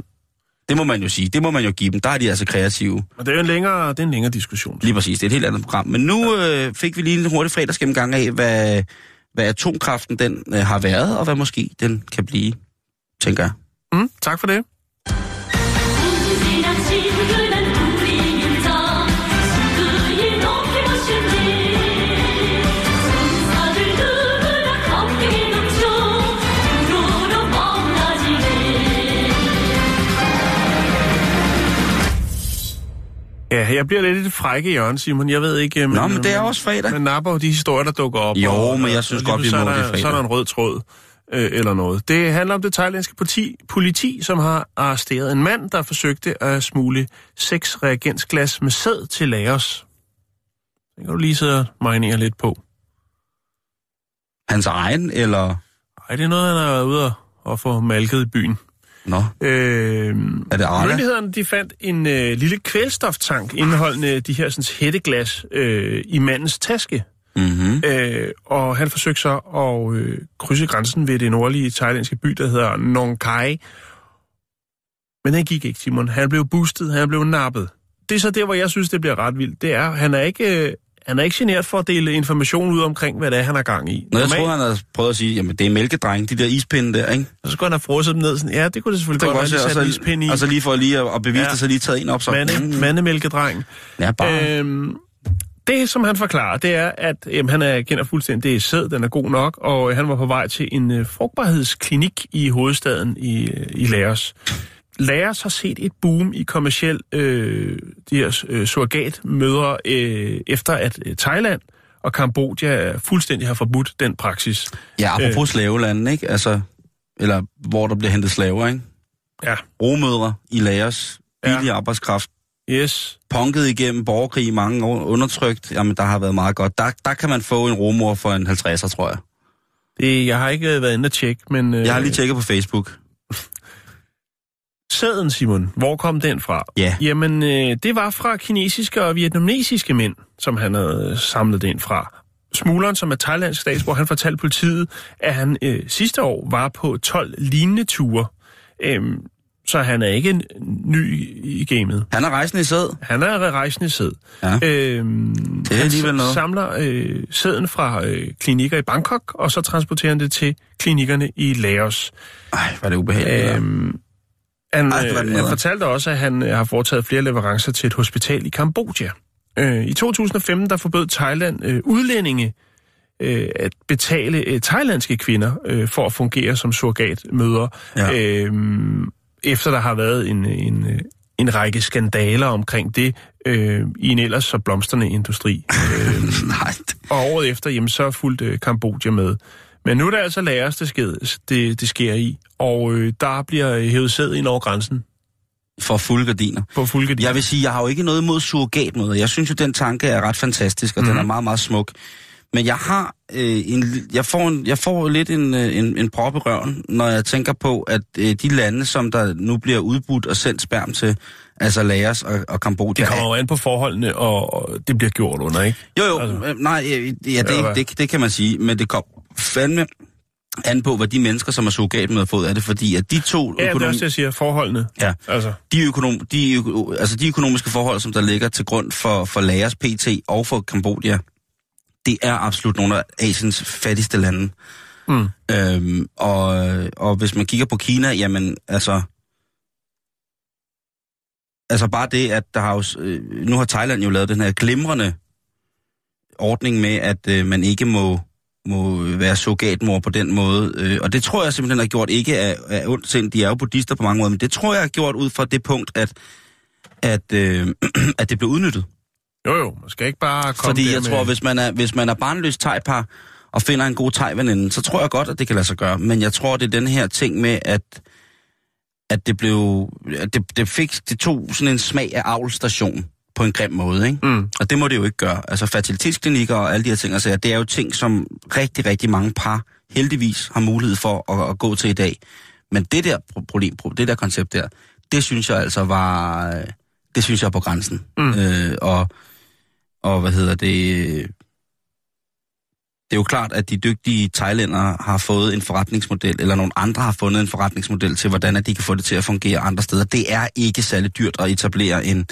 Det må man jo sige. Det må man jo give dem. Der er de altså kreative. Og det er jo en længere, det er en længere diskussion. Lige præcis. Det er et helt andet program. Men nu øh, fik vi lige en hurtig fredagsgennemgang af, hvad, hvad atomkraften den øh, har været, og hvad måske den kan blive, tænker jeg. Mm, tak for det. Ja, jeg bliver lidt i det frække hjørne, Simon. Jeg ved ikke... Nå, men det er også fredag. Man napper de historier, der dukker op. Jo, og, men jeg synes og godt, lige vi må det fredag. Så er der en rød tråd øh, eller noget. Det handler om det thailandske politi, politi, som har arresteret en mand, der forsøgte at smule seks reagensglas med sæd til Laos. Det kan du lige sidde og marinere lidt på. Hans egen, eller... Ej, det er noget, han har været ude og, og få malket i byen. Nå, Øh, er det Arla? Myndighederne de fandt en øh, lille kvælstoftank indeholdende de her sådan, hætteglas øh, i mandens taske. Mm-hmm. Øh, og han forsøgte så at øh, krydse grænsen ved det nordlige thailandske by, der hedder Nong Khai. Men han gik ikke, Simon. Han blev boostet, han blev nappet. Det er så der, hvor jeg synes, det bliver ret vildt. Det er, han er ikke, øh, han er ikke generet for at dele information ud omkring, hvad det er, han har gang i. Nå, jeg troede, han havde prøvet at sige, jamen det er mælkedreng, de der ispinde der, ikke? Og så skulle han have frosset dem ned. Sådan, ja, det kunne det selvfølgelig Det godt være, også, de og, satte så, ispind i. og så lige for lige at, at bevise Ja. det, så lige taget en op. Så. Mande, Mm. mandemælkedreng. Ja, bare. Øhm, det, som han forklarer, det er, at jamen, han er kender fuldstændig, det er sæd, den er god nok, og øh, han var på vej til en øh, frugtbarhedsklinik i hovedstaden i, øh, i Laos. Laos har set et boom i kommersiel øh, de her øh, surrogatmødre, øh, efter at øh, Thailand og Kambodja fuldstændig har forbudt den praksis. Ja, apropos øh. slavelanden, ikke? Altså, eller hvor der bliver hentet slaver, ikke? Ja, Romødre i Ja. billig arbejdskraft, yes. punket igennem borgerkrig i mange år, undertrykt. Jamen, der har været meget godt. Der, der kan man få en romor for en 50'er, tror jeg. Det, jeg har ikke været inde og tjekke, men... Øh, Jeg har lige tjekket på Facebook. Sæden, Simon, hvor kom den fra? Ja. Jamen, øh, det var fra kinesiske og vietnamesiske mænd, som han havde samlet den fra. Smugleren, som er thailandsk statsborger, han fortalte politiet, at han øh, sidste år var på 12 lignende ture. Øhm, så han er ikke en ny i gamet. Han er rejsende i sæd. Han er rejsende i sæd. Ja. Øhm, Det er alligevel han noget. samler øh, sæden fra øh, klinikker i Bangkok, og så transporterer han det til klinikkerne i Laos. Ej, er det ubehageligt. Øh, Øhm, han, Ej, øh, han fortalte også, at han øh, har foretaget flere leverancer til et hospital i Kambodja. Øh, I 2015 der forbød Thailand øh, udlændinge øh, at betale øh, thailandske kvinder øh, for at fungere som surrogatmødre, Ja. øh, efter der har været en, en, øh, en række skandaler omkring det øh, i en ellers så blomstrende industri. øh, nej, og året efter, jamen, så fulgte øh, Kambodja med. Men nu er det altså Laos, det sker, det, det sker i, og øh, der bliver øh, hævet sæd ind over grænsen for fulde gardiner. på fuldgardin. Jeg vil sige, jeg har jo ikke noget imod surrogatmøder. Jeg synes jo, den tanke er ret fantastisk, og mm. den er meget, meget smuk. Men jeg har øh, en, jeg får, en, jeg får lidt en, øh, en, en prop i røven, når jeg tænker på, at øh, de lande, som der nu bliver udbudt og sendt sperm til, altså Laos og, og Kambodja... Det kommer jo an på forholdene, og, og det bliver gjort under, ikke? Jo, jo, Altså. altså, nej, øh, ja, det, det, det kan man sige, men det kom fandme an på, hvad de mennesker, som er surrogat med, har fået af det, fordi at de to... Ja, det er økonom- også det, jeg siger, forholdene. Ja. Altså, de, økonom, de, øko- altså de økonomiske forhold, som der ligger til grund for, for Laos PT og for Kambodja, det er absolut nogle af Asiens fattigste lande. Mm. Øhm, og, og hvis man kigger på Kina, jamen altså... Altså bare det, at der har jo, øh, nu har Thailand jo lavet den her glimrende ordning med, at øh, man ikke må, må være surrogatmor på den måde. Øh, og det tror jeg simpelthen har gjort ikke af, af ondt sind. De er jo buddhister på mange måder, men det tror jeg har gjort ud fra det punkt, at, at, øh, at det blev udnyttet. jo jo, man skal ikke bare komme Fordi jeg med... tror, hvis man er, hvis man er barnløs tegpar og finder en god tegveninde, så tror jeg godt, at det kan lade sig gøre. Men jeg tror, det er den her ting med, at, at det blev... At det, det, fik, det tog sådan en smag af avlstation på en grim måde, ikke? Mm. Og det må det jo ikke gøre. Altså fertilitetsklinikker og alle de her ting, altså, det er jo ting, som rigtig, rigtig mange par heldigvis har mulighed for at, at gå til i dag. Men det der pro- problem, pro- det der koncept der, det synes jeg altså var... øh, Det synes jeg er på grænsen. Mm. Øh, og, og hvad hedder det... det er jo klart, at de dygtige thailændere har fået en forretningsmodel, eller nogle andre har fundet en forretningsmodel til, hvordan at de kan få det til at fungere andre steder. Det er ikke særlig dyrt at etablere en,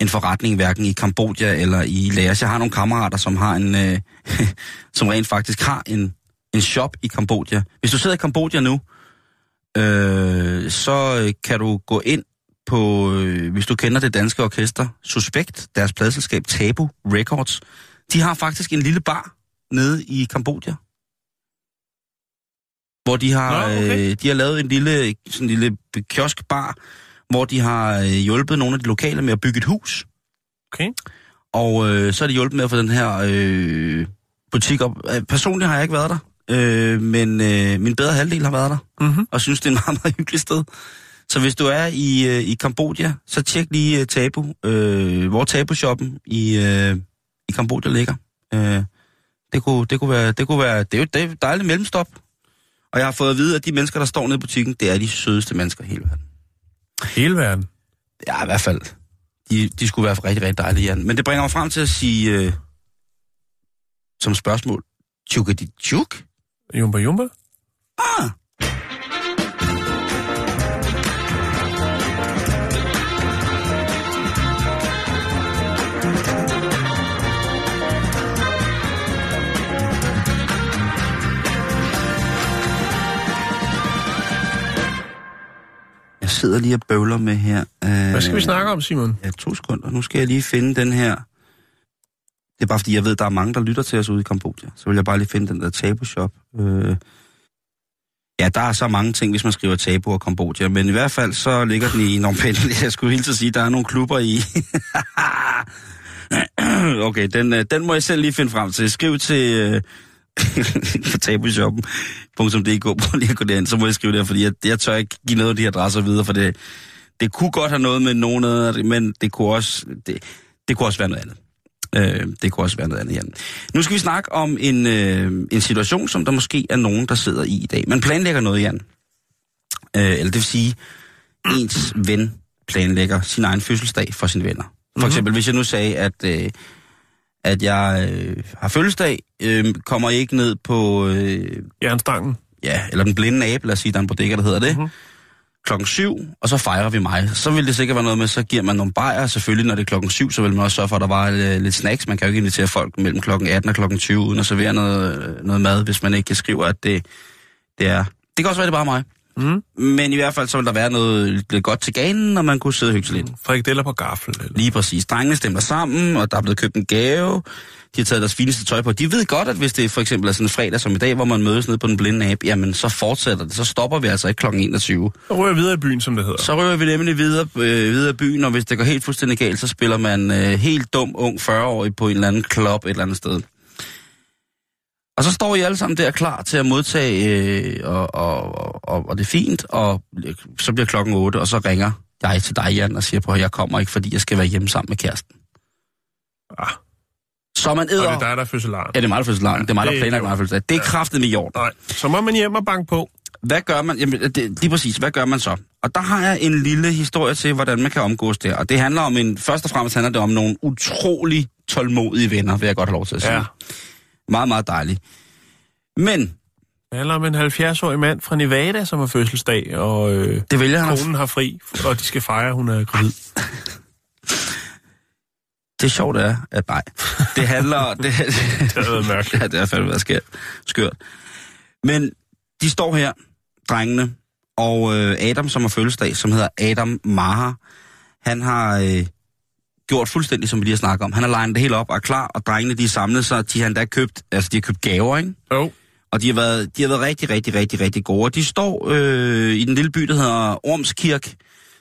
en forretning, hverken i Kambodja eller i Laos. Jeg har nogle kammerater, som har en, øh, som rent faktisk har en, en shop i Kambodja. Hvis du sidder i Kambodja nu, øh, så øh, kan du gå ind på, øh, hvis du kender det danske orkester, Suspekt, deres pladselskab Tabu Records. De har faktisk en lille bar nede i Kambodja. Hvor de har, Nå, okay. øh, de har lavet en lille, sådan en lille kioskbar, hvor de har øh, hjulpet nogle af de lokale med at bygge et hus. Okay. Og øh, så er de hjulpet med at få den her øh, butik op. Øh, Personligt har jeg ikke været der, øh, men øh, min bedre halvdel har været der, Mm-hmm. og synes, det er en meget, meget hyggeligt sted. Så hvis du er i, øh, i Kambodja, så tjek lige øh, Tabu, øh, hvor Tabu-shoppen i, øh, i Kambodja ligger. Øh, det, kunne, det, kunne være, det kunne være, det er jo det er et dejligt mellemstop. Og jeg har fået at vide, at de mennesker, der står nede i butikken, det er de sødeste mennesker i hele verden. Hele verden. Ja, i hvert fald. De, de skulle være rigtig, rigtig dejlige, Jan. Men det bringer mig frem til at sige, øh, som spørgsmål, tjukke dit tjuk? Jumba Jumba. Ah! Sidder lige og bøvler med her. Øh, Hvad skal vi snakke om, Simon? Ja, to sekunder. Nu skal jeg lige finde den her. Det er bare fordi, jeg ved, der er mange, der lytter til os ude i Kambodja. Så vil jeg bare lige finde den der tabu-shop. Øh... Ja, der er så mange ting, hvis man skriver tabu og Kambodja. Men i hvert fald, så ligger den i Phnom Penh. Jeg skulle helt til at sige, der er nogle klubber i. okay, den, øh, den må jeg selv lige finde frem til. Skriv til øh, tabushoppen.dk. Prøv lige at gå derind, så må jeg skrive der, fordi jeg, jeg tør ikke give noget af de adresser videre, for det, det kunne godt have noget med nogen af men det kunne også, det, det kunne også være noget andet. Øh, det kunne også være noget andet, Jan. Nu skal vi snakke om en, øh, en situation, som der måske er nogen, der sidder i i dag. Man planlægger noget, Jan. Øh, eller det vil sige, ens ven planlægger sin egen fødselsdag for sine venner. For mm-hmm. eksempel, hvis jeg nu sagde, at, øh, at jeg øh, har fødselsdag, øh, kommer ikke ned på, øh, Jernstangen. ja, eller den blinde abe, lad os sige, der er en bodega, der hedder det, Mhm. mm-hmm. klokken syv, og så fejrer vi mig. Så vil det sikkert være noget med, så giver man nogle bajer, selvfølgelig, når det er klokken syv, så vil man også sørge for, at der var øh, lidt snacks. Man kan jo ikke invitere folk mellem klokken 18 og klokken 20, uden at servere noget, øh, noget mad, hvis man ikke skriver, at det, det er... Det kan også være, det er bare mig. Mm. Men i hvert fald, så vil der være noget lidt godt til ganen, og man kunne sidde og hygge lidt. Frikadeller på gaffel. Eller? Lige præcis. Drengene stemmer sammen, og der er blevet købt en gave. De har taget deres fineste tøj på. De ved godt, at hvis det for eksempel er sådan en fredag som i dag, hvor man mødes nede på den blinde app, jamen så fortsætter det. Så stopper vi altså ikke kl. 21. Og ryger videre i byen, som det hedder. Så rører vi nemlig videre, øh, videre i byen, og hvis det går helt fuldstændig galt, så spiller man øh, helt dum, ung 40-årig på en eller anden klub et eller andet sted. Og så står I alle sammen der klar til at modtage, øh, og, og, og, og det er fint, og så bliver klokken 8, og så ringer jeg til dig, Jan, og siger på, at jeg kommer ikke, fordi jeg skal være hjemme sammen med kæresten. Ah, Så man og det æder... er dig, der er fødselaren. Ja, det er mig, der fødselsdagen. Det er mig, der det er planlægger mig fødselsdag. Det er kraftet med i orden. Nej, så må man hjem og banke på. Hvad gør man? Jamen, det, lige præcis, hvad gør man så? Og der har jeg en lille historie til, hvordan man kan omgås der. Og det handler om en, først og fremmest handler det om nogle utrolig tålmodige venner, vil jeg godt have lov til at sige. Ja. Meget, meget dejligt. Men, Det handler om en 70-årig mand fra Nevada, som har fødselsdag, og øh, det vælger han. konen har fri, og de skal fejre, at hun er gravid. Det sjovt er, at nej. Det handler... det, Det har været mørkt. ja, det har fandme været skært. skørt. Men de står her, drengene, og øh, Adam, som har fødselsdag, som hedder Adam Maha, han har øh, gjort fuldstændig, som vi lige har snakket om. Han har legnet det hele op og er klar, og drengene, de er samlet sig. De har endda købt, altså de har købt gaver, ikke? Jo, Og de har været, de har været rigtig, rigtig, rigtig, rigtig gode. Og de står øh, i den lille by, der hedder Ormskirk,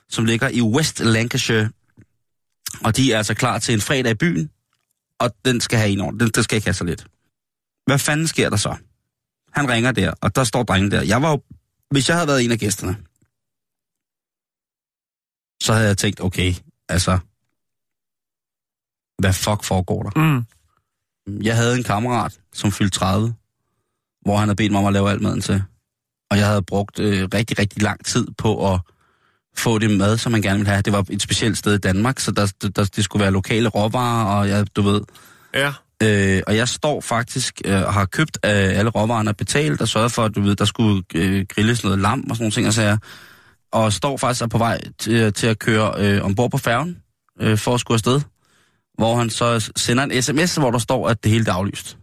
som ligger i West Lancashire. Og de er altså klar til en fredag i byen, og den skal have en ordentlig. Den, den skal ikke have så lidt. Hvad fanden sker der så? Han ringer der, og der står drengen der. Jeg var jo, hvis jeg havde været en af gæsterne, så havde jeg tænkt, okay, altså, hvad fuck foregår der? mm. Jeg havde en kammerat, som fyldte 30, hvor han havde bedt mig om at lave alt maden til. Og jeg havde brugt øh, rigtig, rigtig lang tid på at få det mad, som man gerne ville have. Det var et specielt sted i Danmark, så der, der, det skulle være lokale råvarer, og jeg, du ved, ja. Øh, og jeg står faktisk øh, og har købt øh, alle råvarerne betalt og sørget for, at du ved, der skulle øh, grilles noget lam og sådan nogle ting og sager. Og står faktisk er på vej til, til at køre øh, ombord på færgen øh, for at skulle afsted. Hvor han så sender en sms, hvor der står, at det hele er aflyst.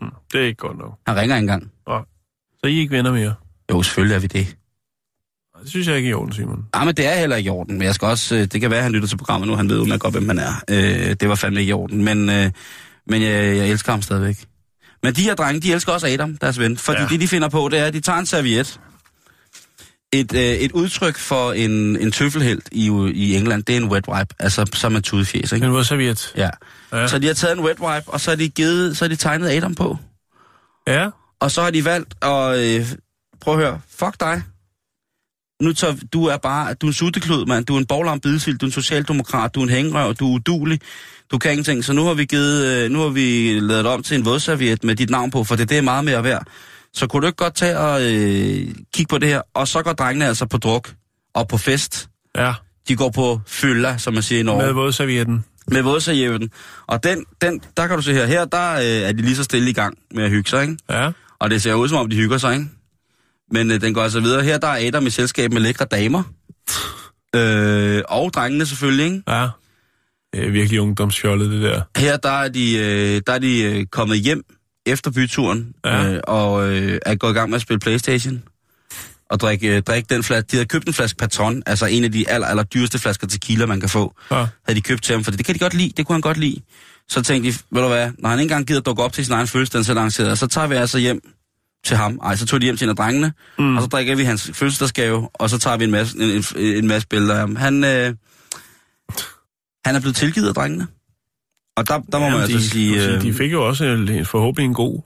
Mm, det er ikke godt nok. Han ringer ikke engang. Så I ikke venner mere? Jo, selvfølgelig er vi det. Det synes jeg ikke er i orden, Simon. Nej, men det er heller ikke i orden. Men jeg skal også, øh, det kan være, at han lytter til programmet nu. Han ved udmærket godt, hvem man er. Øh, det var fandme ikke i orden. Men, øh, men jeg, jeg elsker ham stadigvæk. Men de her drenge, de elsker også Adam, deres ven. Fordi ja. Ja. det, de finder på, det er, at de tager en serviet. Et, øh, et udtryk for en, en tøffelhelt i, i England, det er en wet wipe. Altså, som en tudefjes, ikke? Men hvor serviet? Ja. Ja. Så de har taget en wet wipe, og så har de, givet, så har de tegnet Adam på. Ja. Og så har de valgt at... Øh, prøv at høre. Fuck dig. Nu tager, du er bare... Du er en sutteklud, mand. Du er en borglarm bidesild. Du er en socialdemokrat. Du er en hængerøv. Du er udulig. Du kan ingenting. Så nu har vi givet... Øh, nu har vi lavet det om til en vådserviet med dit navn på, for det, det er meget mere værd. Så kunne du ikke godt tage og øh, kigge på det her? Og så går drengene altså på druk og på fest. Ja. De går på fylla, som man siger i Norge Med vådservietten. med vådservietten. Og den, den, der kan du se her, her der øh, er de lige så stille i gang med at hygge sig, ikke? Ja. Og det ser ud som om, de hygger sig, ikke? Men øh, den går altså videre. Her der er Adam i selskab med lækre damer. Øh, og drengene selvfølgelig, ikke? Ja. Det er virkelig ungdomsfjollet, det der. Her der er de, øh, der er de øh, kommet hjem efter byturen, Ja. øh, og øh, er gået i gang med at spille Playstation. Og drikke, øh, drikke den flaske. De havde købt en flaske Patron, altså en af de aller, aller dyreste flasker tequila, man kan få. Ja. havde de købt til ham, for det kan de godt lide, det kunne han godt lide. Så tænkte de, ved du hvad, når han ikke engang gider dukke op til sin egen fødselsdag, så lanceret, så tager vi altså hjem til ham. Ej, så tog de hjem til en af drengene, mm. og så drikker vi hans fødselsdagsgave, og så tager vi en masse, en, en, en masse billeder af ham. Han, øh, han er blevet tilgivet af drengene. Og der, der må Jamen, man de, altså sige... sige, øh, de fik jo også en, forhåbentlig en god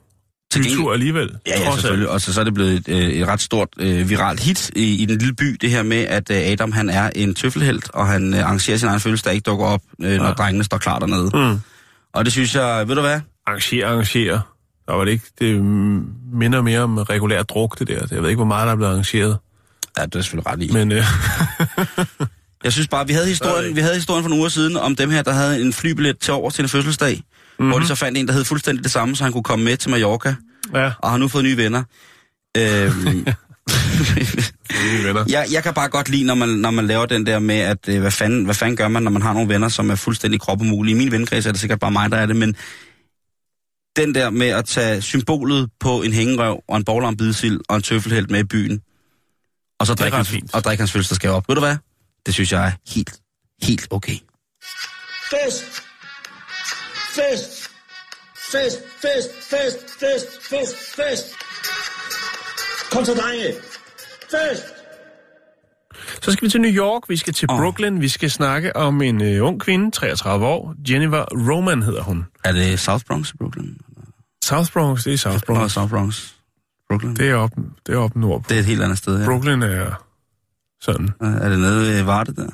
bytur alligevel. Ja, ja, selvfølgelig. Og så, så er det blevet et, øh, et ret stort øh, viralt hit i, i den lille by, det her med, at øh, Adam han er en tøffelhelt, og han øh, arrangerer sin egen fødselsdag, ikke dukker op, øh, når Ja. drengene står klar dernede. Mm. Og det synes jeg, ved du hvad? Arrangere, arrangere. Der var det ikke. Det minder mere om regulær druk, det der. Jeg ved ikke, hvor meget der er blevet arrangeret. Ja, det er selvfølgelig ret i. Men øh, Jeg synes bare, vi havde, historien, vi havde historien for nogle uger siden om dem her, der havde en flybillet til over til en fødselsdag, mm-hmm. hvor de så fandt en, der hed fuldstændig det samme, så han kunne komme med til Mallorca, ja, og har nu fået nye venner. Øhm, jeg, jeg kan bare godt lide, når man, når man laver den der med, at øh, hvad, fanden, hvad fanden gør man, når man har nogle venner, som er fuldstændig kropumulige. I min venkreds er det sikkert bare mig, der er det, men den der med at tage symbolet på en hængerøv og en bidesild og en tøffelhelt med i byen, og så drikke hans, og drikke hans fødselsdagsgave op. Ved du hvad? Det synes jeg er helt, helt okay. Fest! Fest! Fest, fest, fest, fest, fest, fest! Kom så, drenge! Fest! Så skal vi til New York, vi skal til. Brooklyn, vi skal snakke om en øh, ung kvinde, 33 år. Jennifer Roman hedder hun. Er det South Bronx, Brooklyn? South Bronx, det er South Nå, Bronx. South Bronx. Brooklyn? Det er op, det er op nordpå. det er et helt andet sted, ja. Brooklyn er sådan. Er det nede ved Varde der?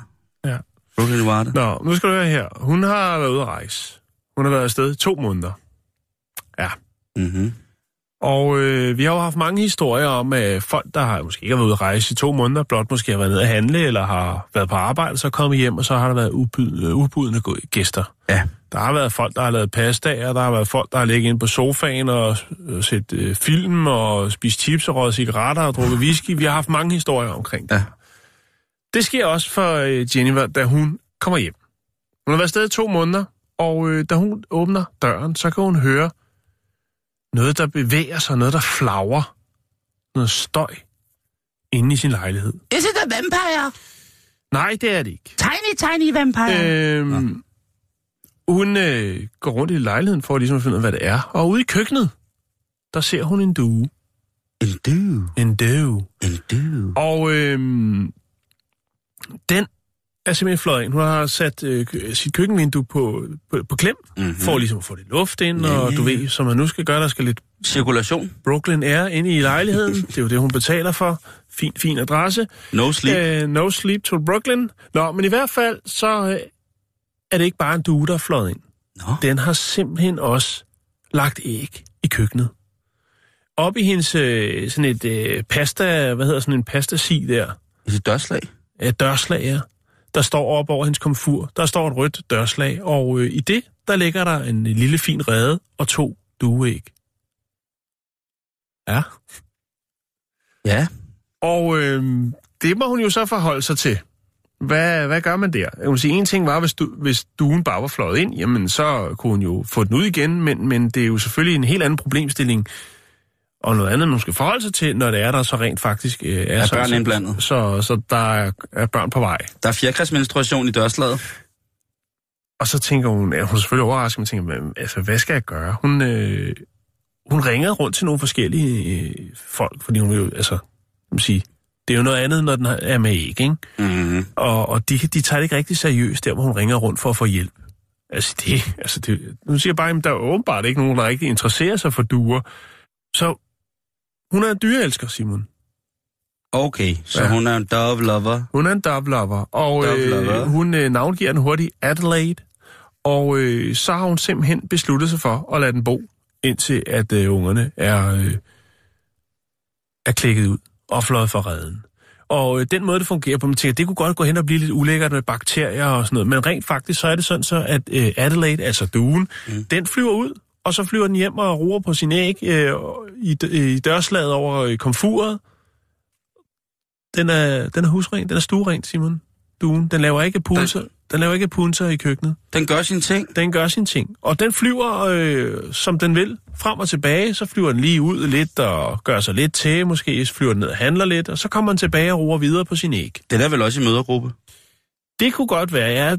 Ja. Brooklyn Varde? Nå, nu skal du høre her. Hun har været ude at rejse. Hun har været afsted i to måneder. Ja. Mm-hmm. Og øh, vi har jo haft mange historier om, at folk, der har måske ikke har været ude at rejse i to måneder, blot måske har været nede at handle, eller har været på arbejde, så kommet hjem, og så har der været ubud, øh, gå- gæster. Ja. Der har været folk, der har lavet pastaer, der har været folk, der har ligget inde på sofaen og øh, set øh, film og spist chips og røget cigaretter og drukket whisky. Vi har haft mange historier omkring det. Ja. Det sker også for øh, Jennifer, da hun kommer hjem. Hun har været afsted i to måneder, og øh, da hun åbner døren, så kan hun høre noget, der bevæger sig, noget, der flagrer. Noget støj inde i sin lejlighed. Is it a vampire? Nej, det er det ikke. Tiny, tiny vampire. Øhm, hun øh, går rundt i lejligheden for ligesom at finde ud af, hvad det er. Og ude i køkkenet, der ser hun en due. En due. En due. En due. Og øhm, den er simpelthen fløjet ind. Hun har sat øh, sit køkkenvindue på, på, på klem, Mhm. mm-hmm. for ligesom at få lidt luft ind, Ja, og du ved, som man nu skal gøre, der skal lidt Cirkulation. Brooklyn Air inde i lejligheden. Det er jo det, hun betaler for. Fin, fin adresse. No sleep. Uh, no sleep to Brooklyn. Nå, men i hvert fald, så uh, er det ikke bare en due, der er fløjet ind. Nå. Den har simpelthen også lagt æg i køkkenet. Op i hendes øh, sådan et øh, pasta, hvad hedder sådan en pastasi der, Et dørslag. Øh, dørslag, ja. der står op over hendes komfur. Der står et rødt dørslag, og øh, i det, der ligger der en lille fin rede og to dueæg. Ja. Ja. Og øh, det må hun jo så forholde sig til. Hvad, hvad gør man der? Jeg vil sige, en ting var, hvis, du, hvis duen bare var fløjet ind, jamen så kunne hun jo få den ud igen, men, men det er jo selvfølgelig en helt anden problemstilling, og noget andet, man skal forholde sig til, når det er, der så rent faktisk øh, er, Er børn så, indblandet? Så, så der er, børn på vej. Der er fjerkræsmenstruation i dørslaget. Og så tænker hun, ja, hun er selvfølgelig overrasket, men tænker, "Men, altså, hvad skal jeg gøre? Hun, øh, hun ringer rundt til nogle forskellige øh, folk, fordi hun jo, altså, man sige, det er jo noget andet, når den er med æg, ikke? Mm. Og, og de, de tager det ikke rigtig seriøst, der hvor hun ringer rundt for at få hjælp. Altså, det, altså det, nu siger jeg bare, at der er åbenbart ikke nogen, der rigtig interesserer sig for duer. Så hun er en dyreelsker, Simon. Okay, så Ja. hun er en dove lover. Hun er en dove lover, og Dove lover. øh, hun øh, navngiver den hurtigt Adelaide. Og øh, så har hun simpelthen besluttet sig for at lade den bo, indtil at øh, ungerne er, øh, er klikket ud og fløjet fra redden. Og øh, den måde, det fungerer på, man tænker, det kunne godt gå hen og blive lidt ulækkert med bakterier og sådan noget. Men rent faktisk, så er det sådan så, at øh, Adelaide, altså duen, mm. den flyver ud, og så flyver den hjem og roer på sin æg øh, i, i dørslaget over øh, komfuret. Den er, den er husren, den er stueren, Simon. Duen. Den laver ikke punser, den... den laver ikke punser i køkkenet. Den gør sin ting. Den gør sin ting. Og den flyver, øh, som den vil, frem og tilbage. Så flyver den lige ud lidt og gør sig lidt til. Måske flyver den ned og handler lidt. Og så kommer den tilbage og roer videre på sin æg. Det er vel også i mødergruppe. Det kunne godt være, ja.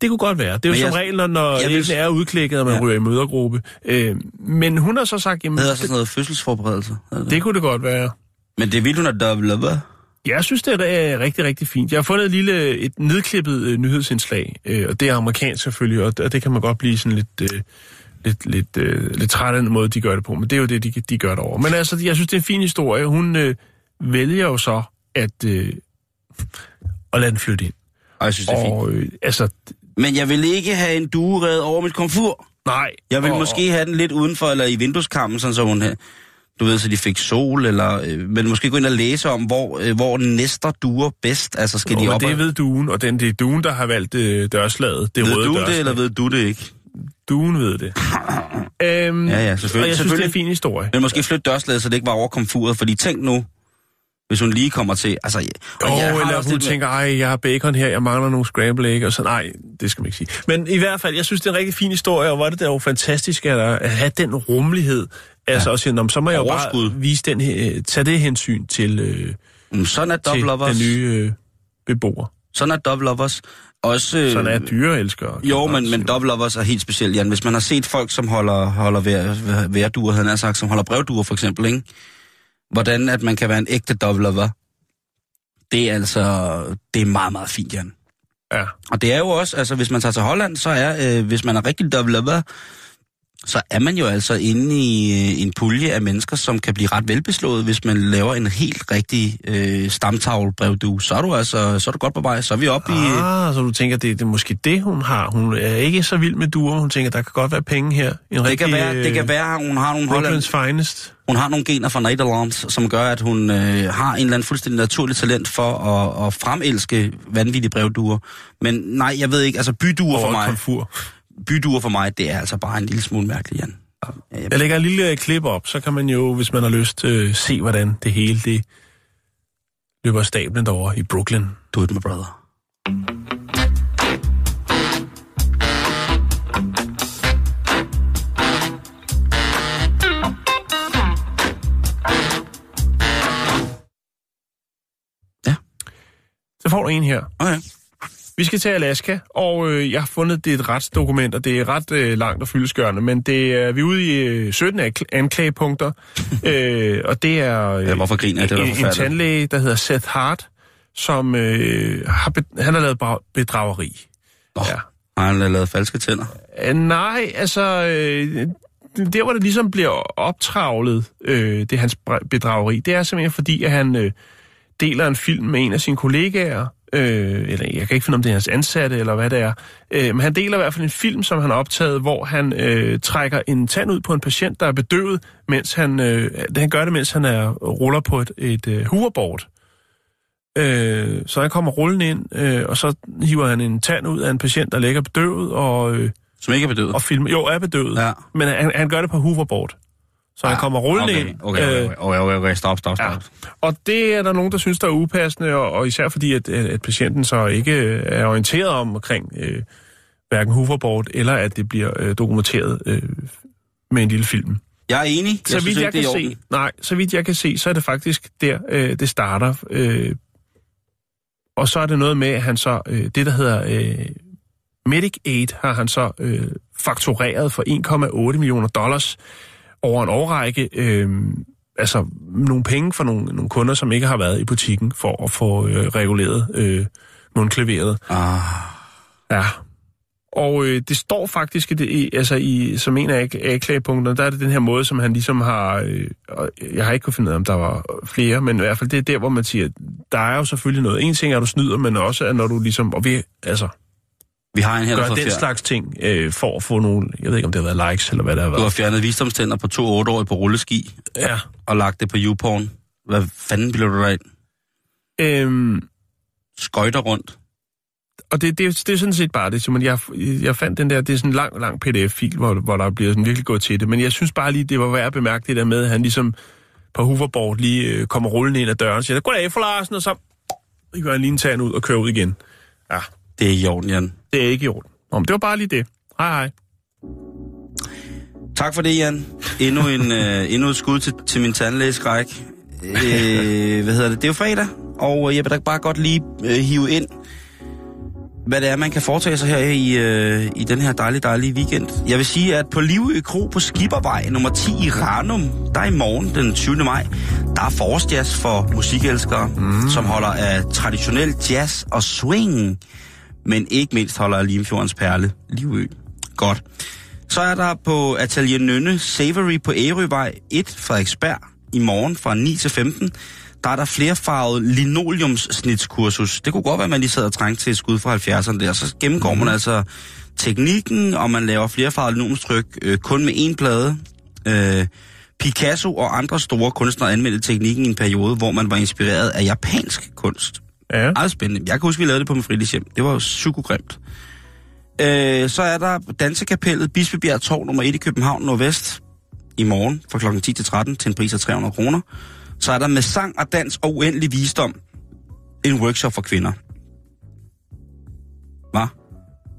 Det kunne godt være. Det er jo Men som jeg- regel, når- jeg vil- er udklækket, og man ja. Ryger i mødergruppe. Øh, men hun har så sagt, jamen, Det hedder så det, sådan noget fødselsforberedelse. det. det kunne det godt være. Men det vil hun er dove lover. Jeg synes, det er rigtig, rigtig fint. Jeg har fundet et lille, et nedklippet øh, nyhedsindslag, øh, og det er amerikansk selvfølgelig, og, og det kan man godt blive sådan lidt, øh, lidt, lidt, øh, lidt træt af den måde, de gør det på, men det er jo det, de, de gør derovre. Men altså, jeg synes, det er en fin historie. Hun øh, vælger jo så at, øh, at lade den flytte ind. Og jeg synes, det er fint. Og øh, altså, Men jeg vil ikke have en duered over mit komfur. nej. Jeg vil og, måske have den lidt udenfor, eller i vindueskammen, sådan så hun... Du ved, så de fik sol, eller... Øh, men måske gå ind og læse om, hvor, øh, hvor næster duer bedst. Altså, skal de og op det og... ved duen, og den, det er duen, der har valgt øh, dørslaget. Det Ved røde du dørslag. det, eller ved du det ikke? Duen ved det. øhm, Ja, ja, selvfølgelig. Og jeg synes, det er en selvfølgelig. fin historie. Men måske flytte dørslaget, så det ikke var over komfuret. Fordi tænk nu, hvis hun lige kommer til... Altså, og Åh, jeg har eller hun tænker, ej, jeg har bacon her, jeg mangler nogle scramble egg, og så nej, det skal man ikke sige. Men i hvert fald, jeg synes, det er en rigtig fin historie, og hvor er det da jo fantastisk at, at have den rummelighed. Altså ja. også, sige, "Nå, men så må jeg jo Overskud. bare vise den, øh, tage det hensyn til, øh, Mm, Sådan er til den nye øh, beboer. Sådan er double lovers. Også, øh, Sådan er dyreelskere. Jo, men, men double lovers er helt specielt, Jan. Hvis man har set folk, som holder, holder vær, vær- værduer, havde han sagt, som holder brevduer for eksempel, ikke? Hvordan at man kan være en ægte double lover, det er altså, det er meget, meget fint, Jan. Ja. Og det er jo også, altså hvis man tager til Holland, så er, øh, hvis man er rigtig double lover, så er man jo altså inde i øh, en pulje af mennesker, som kan blive ret velbeslået, hvis man laver en helt rigtig øh, stamtavlebrevdue. Så er du altså, så er du godt på vej. Så er vi oppe i... Ah, så du tænker, det, det er måske det, hun har. Hun er ikke så vild med duer. Hun tænker, der kan godt være penge her. En Det rigtig, kan, være, det kan øh, være, hun har nogle Brooklyn's finest. hun har nogle gener fra Nederlands, som gør, at hun øh, har en eller anden fuldstændig naturlig talent for at, at fremelske vanvittige brevduer. Men nej, jeg ved ikke, altså byduer for mig, komfur. Byduer for mig, det er altså bare en lille smule mærkeligt, Jan. Ja, Jeg lægger et lille øh, klip op, så kan man jo, hvis man har lyst, øh, se, hvordan det hele det løber stablen derovre i Brooklyn. Do it, my brother. Så får du en her. Okay. Vi skal til Alaska, og øh, jeg har fundet, det er et retsdokument, og det er ret øh, langt og fyldeskørende, men det er, vi er ude i øh, 17 ankl- anklagepunkter, øh, og det er øh, Ja, hvorfor griner jeg? Det en, en tandlæge, der hedder Seth Hart, som øh, har, be- han har lavet bedrageri. Nå, Ja. har han lavet falske tænder? Øh, nej, altså, øh, der hvor det ligesom bliver optravlet, øh, det er hans bedrageri, det er simpelthen fordi, at han øh, deler en film med en af sine kollegaer, øh, eller jeg kan ikke finde, om det er hans ansatte, eller hvad det er, øh, men han deler i hvert fald en film, som han har optaget, hvor han øh, trækker en tand ud på en patient, der er bedøvet, mens han, øh, han gør det, mens han er ruller på et, et øh, hoverboard. Øh, så han kommer rullende ind, øh, og så hiver han en tand ud af en patient, der ligger bedøvet, og, øh, Som ikke er bedøvet. og filmer. Jo, er bedøvet. Ja. Men han, han gør det på hoverboard. Så han kommer rullende okay, ind. Okay, okay, øh, okay, okay, okay, stop, stop, stop. Ja. Og det er der nogen, der synes, der er upassende, og, og især fordi, at, at at patienten så ikke øh, er orienteret om omkring øh, hverken hoverboard, eller at det bliver øh, dokumenteret øh, med en lille film. Jeg er enig. Jeg så synes vidt ikke, jeg er kan se, nej, så vidt jeg kan se, så er det faktisk der, øh, det starter. Øh, og så er det noget med, at han så, øh, det der hedder øh, Medic Aid, har han så øh, faktureret for 1,8 millioner dollars over en årrække. Øh, altså nogle penge for nogle, nogle kunder, som ikke har været i butikken for at få øh, reguleret øh, mundklaveret. Ah, Ja. Og øh, det står faktisk i, det, altså i, som en af anklagepunkterne, der er det den her måde, som han ligesom har... Øh, jeg har ikke kunnet finde ud af, om der var flere, men i hvert fald det er der, hvor man siger, der er jo selvfølgelig noget. En ting er, at du snyder, men også, at når du ligesom... Og vi, altså, vi har en her, der gør får den fjer- slags ting øh, for at få nogle... Jeg ved ikke, om det har været likes, eller hvad det har Du har været. fjernet visdomstænder på to 8-årige på rulleski Ja. og lagt det på YouPorn. Hvad fanden bliver du derind? Øhm, Skøjter rundt. og det, det, det er sådan set bare det, Simon. Jeg, jeg fandt den der, det er sådan en lang, lang pdf-fil, hvor, hvor der bliver sådan virkelig gået til det. Men jeg synes bare lige, det var værd at bemærke det der med, at han ligesom på hoverboard lige øh, kommer rullende ind ad døren og siger, goddag for Larsen, og så gør han lige en tand ud og kører ud igen. Ja, Det er i orden, Jan. det er ikke i orden. Nå, men det var bare lige det. Hej hej. Tak for det, Jan. Endnu, en, øh, endnu et skud til, til min tandlægeskræk. Øh, hvad hedder det? Det er jo fredag, og jeg vil da bare godt lige øh, hive ind, hvad det er, man kan foretage sig her i, øh, i den her dejlige, dejlige weekend. Jeg vil sige, at på Livø Kro på Skippervej nummer 10 i Ranum, der er i morgen den 20. maj, der er forårsjazz for musikelskere, mm. som holder af traditionel jazz og swing, men ikke mindst holder Limfjordens perle, Livø. Godt. Så er der på Atelier Nynne Savory på Ærøvej 1, Frederiksberg, i morgen fra 9 til 15. Der er der flerfarvet linoleumssnitskursus. Det kunne godt være, at man lige sad og trængte til et skud fra 70'erne der. Så gennemgår man altså teknikken, og man laver flerfarvet linoleumstryk øh, kun med én plade. Øh, Picasso og andre store kunstnere anmeldte teknikken i en periode, hvor man var inspireret af japansk kunst. Ja. Meget spændende. Jeg kan huske, vi lavede det på min fritidshjem. Det var jo psykogrimt. Øh, så er der Dansekapellet, Bispebjerg Torv nummer 1 i København Nordvest i morgen fra kl. 10 til 13 til en pris af 300 kroner. Så er der med sang og dans og uendelig visdom en workshop for kvinder. Hvad?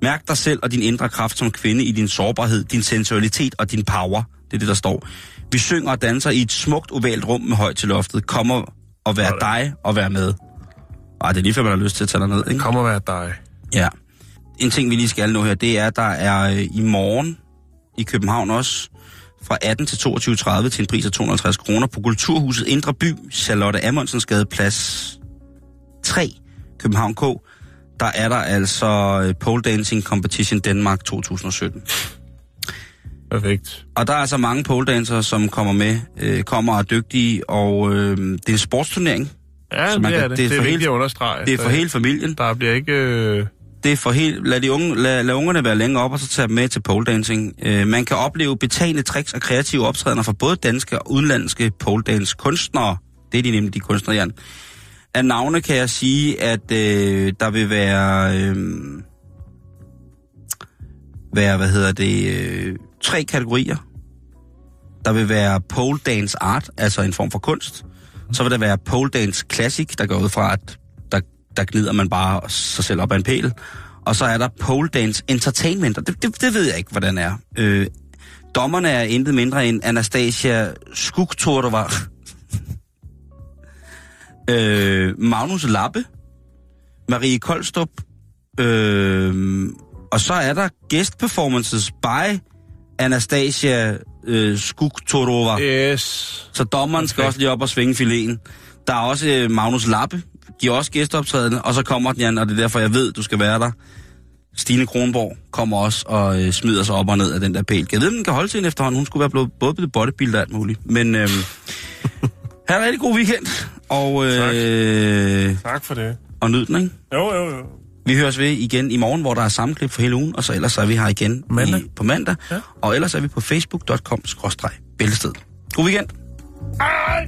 Mærk dig selv og din indre kraft som kvinde i din sårbarhed, din sensualitet og din power. Det er det, der står. Vi synger og danser i et smukt ovalt rum med højt til loftet. Kom og, og vær dig og vær med. Ej, det er lige før, man har lyst til at tage ned, ikke? Kom og vær dig. Ja. En ting, vi lige skal nå her, det er, at der er øh, i morgen i København også fra 18 til 22.30 til en pris af 250 kroner på Kulturhuset Indre By, Charlotte Amundsens Gade, plads 3, København K. Der er der altså øh, Pole Dancing Competition Danmark 2017. Perfekt. Og der er altså mange pole dancere, som kommer med, øh, kommer og er dygtige, og øh, det er en sportsturnering. Ja, Så det, man kan- er det. det er Det er for vigtigt helt- at understrege. Det er for hele familien. Der bliver ikke... Øh... Det er for helt... Lad, de unge, lad, lad ungerne være længe op, og så tage dem med til pole dancing. Øh, man kan opleve betagende tricks og kreative optrædener fra både danske og udenlandske pole dance kunstnere. Det er de nemlig, de kunstnere, Jan. Af navne kan jeg sige, at øh, der vil være... Øh, være, hvad hedder det, øh, tre kategorier. Der vil være pole dance art, altså en form for kunst. Så vil der være pole dance classic, der går ud fra, at der, der glider man bare sig selv op ad en pæl. Og så er der pole dance entertainment, og det, det, det ved jeg ikke, hvordan er. Øh, dommerne er intet mindre end Anastasia Skugtordova, øh, Magnus Lappe, Marie Koldstrup, øh, og så er der guest performances by Anastasia øh, Skugtorova. Yes. Så dommeren skal Perfekt. også lige op og svinge filéen. Der er også øh, Magnus Lappe, giver også gæsteoptrædende, og så kommer den, Jan, og det er derfor, jeg ved, du skal være der. Stine Kronborg kommer også og øh, smider sig op og ned af den der pæl. Jeg ved, den kan holde til hende efterhånden. Hun skulle være blevet både blevet bodybuilder og alt muligt. Men øh, have en rigtig god weekend, og, øh, Tak for det. og nyd den, ikke? Jo, jo, jo. Vi høres ved igen i morgen, hvor der er sammenklip for hele ugen, og så ellers er vi her igen Mandag. I, på mandag. Ja. Og ellers er vi på facebook.com-bæltested. God weekend. Ej!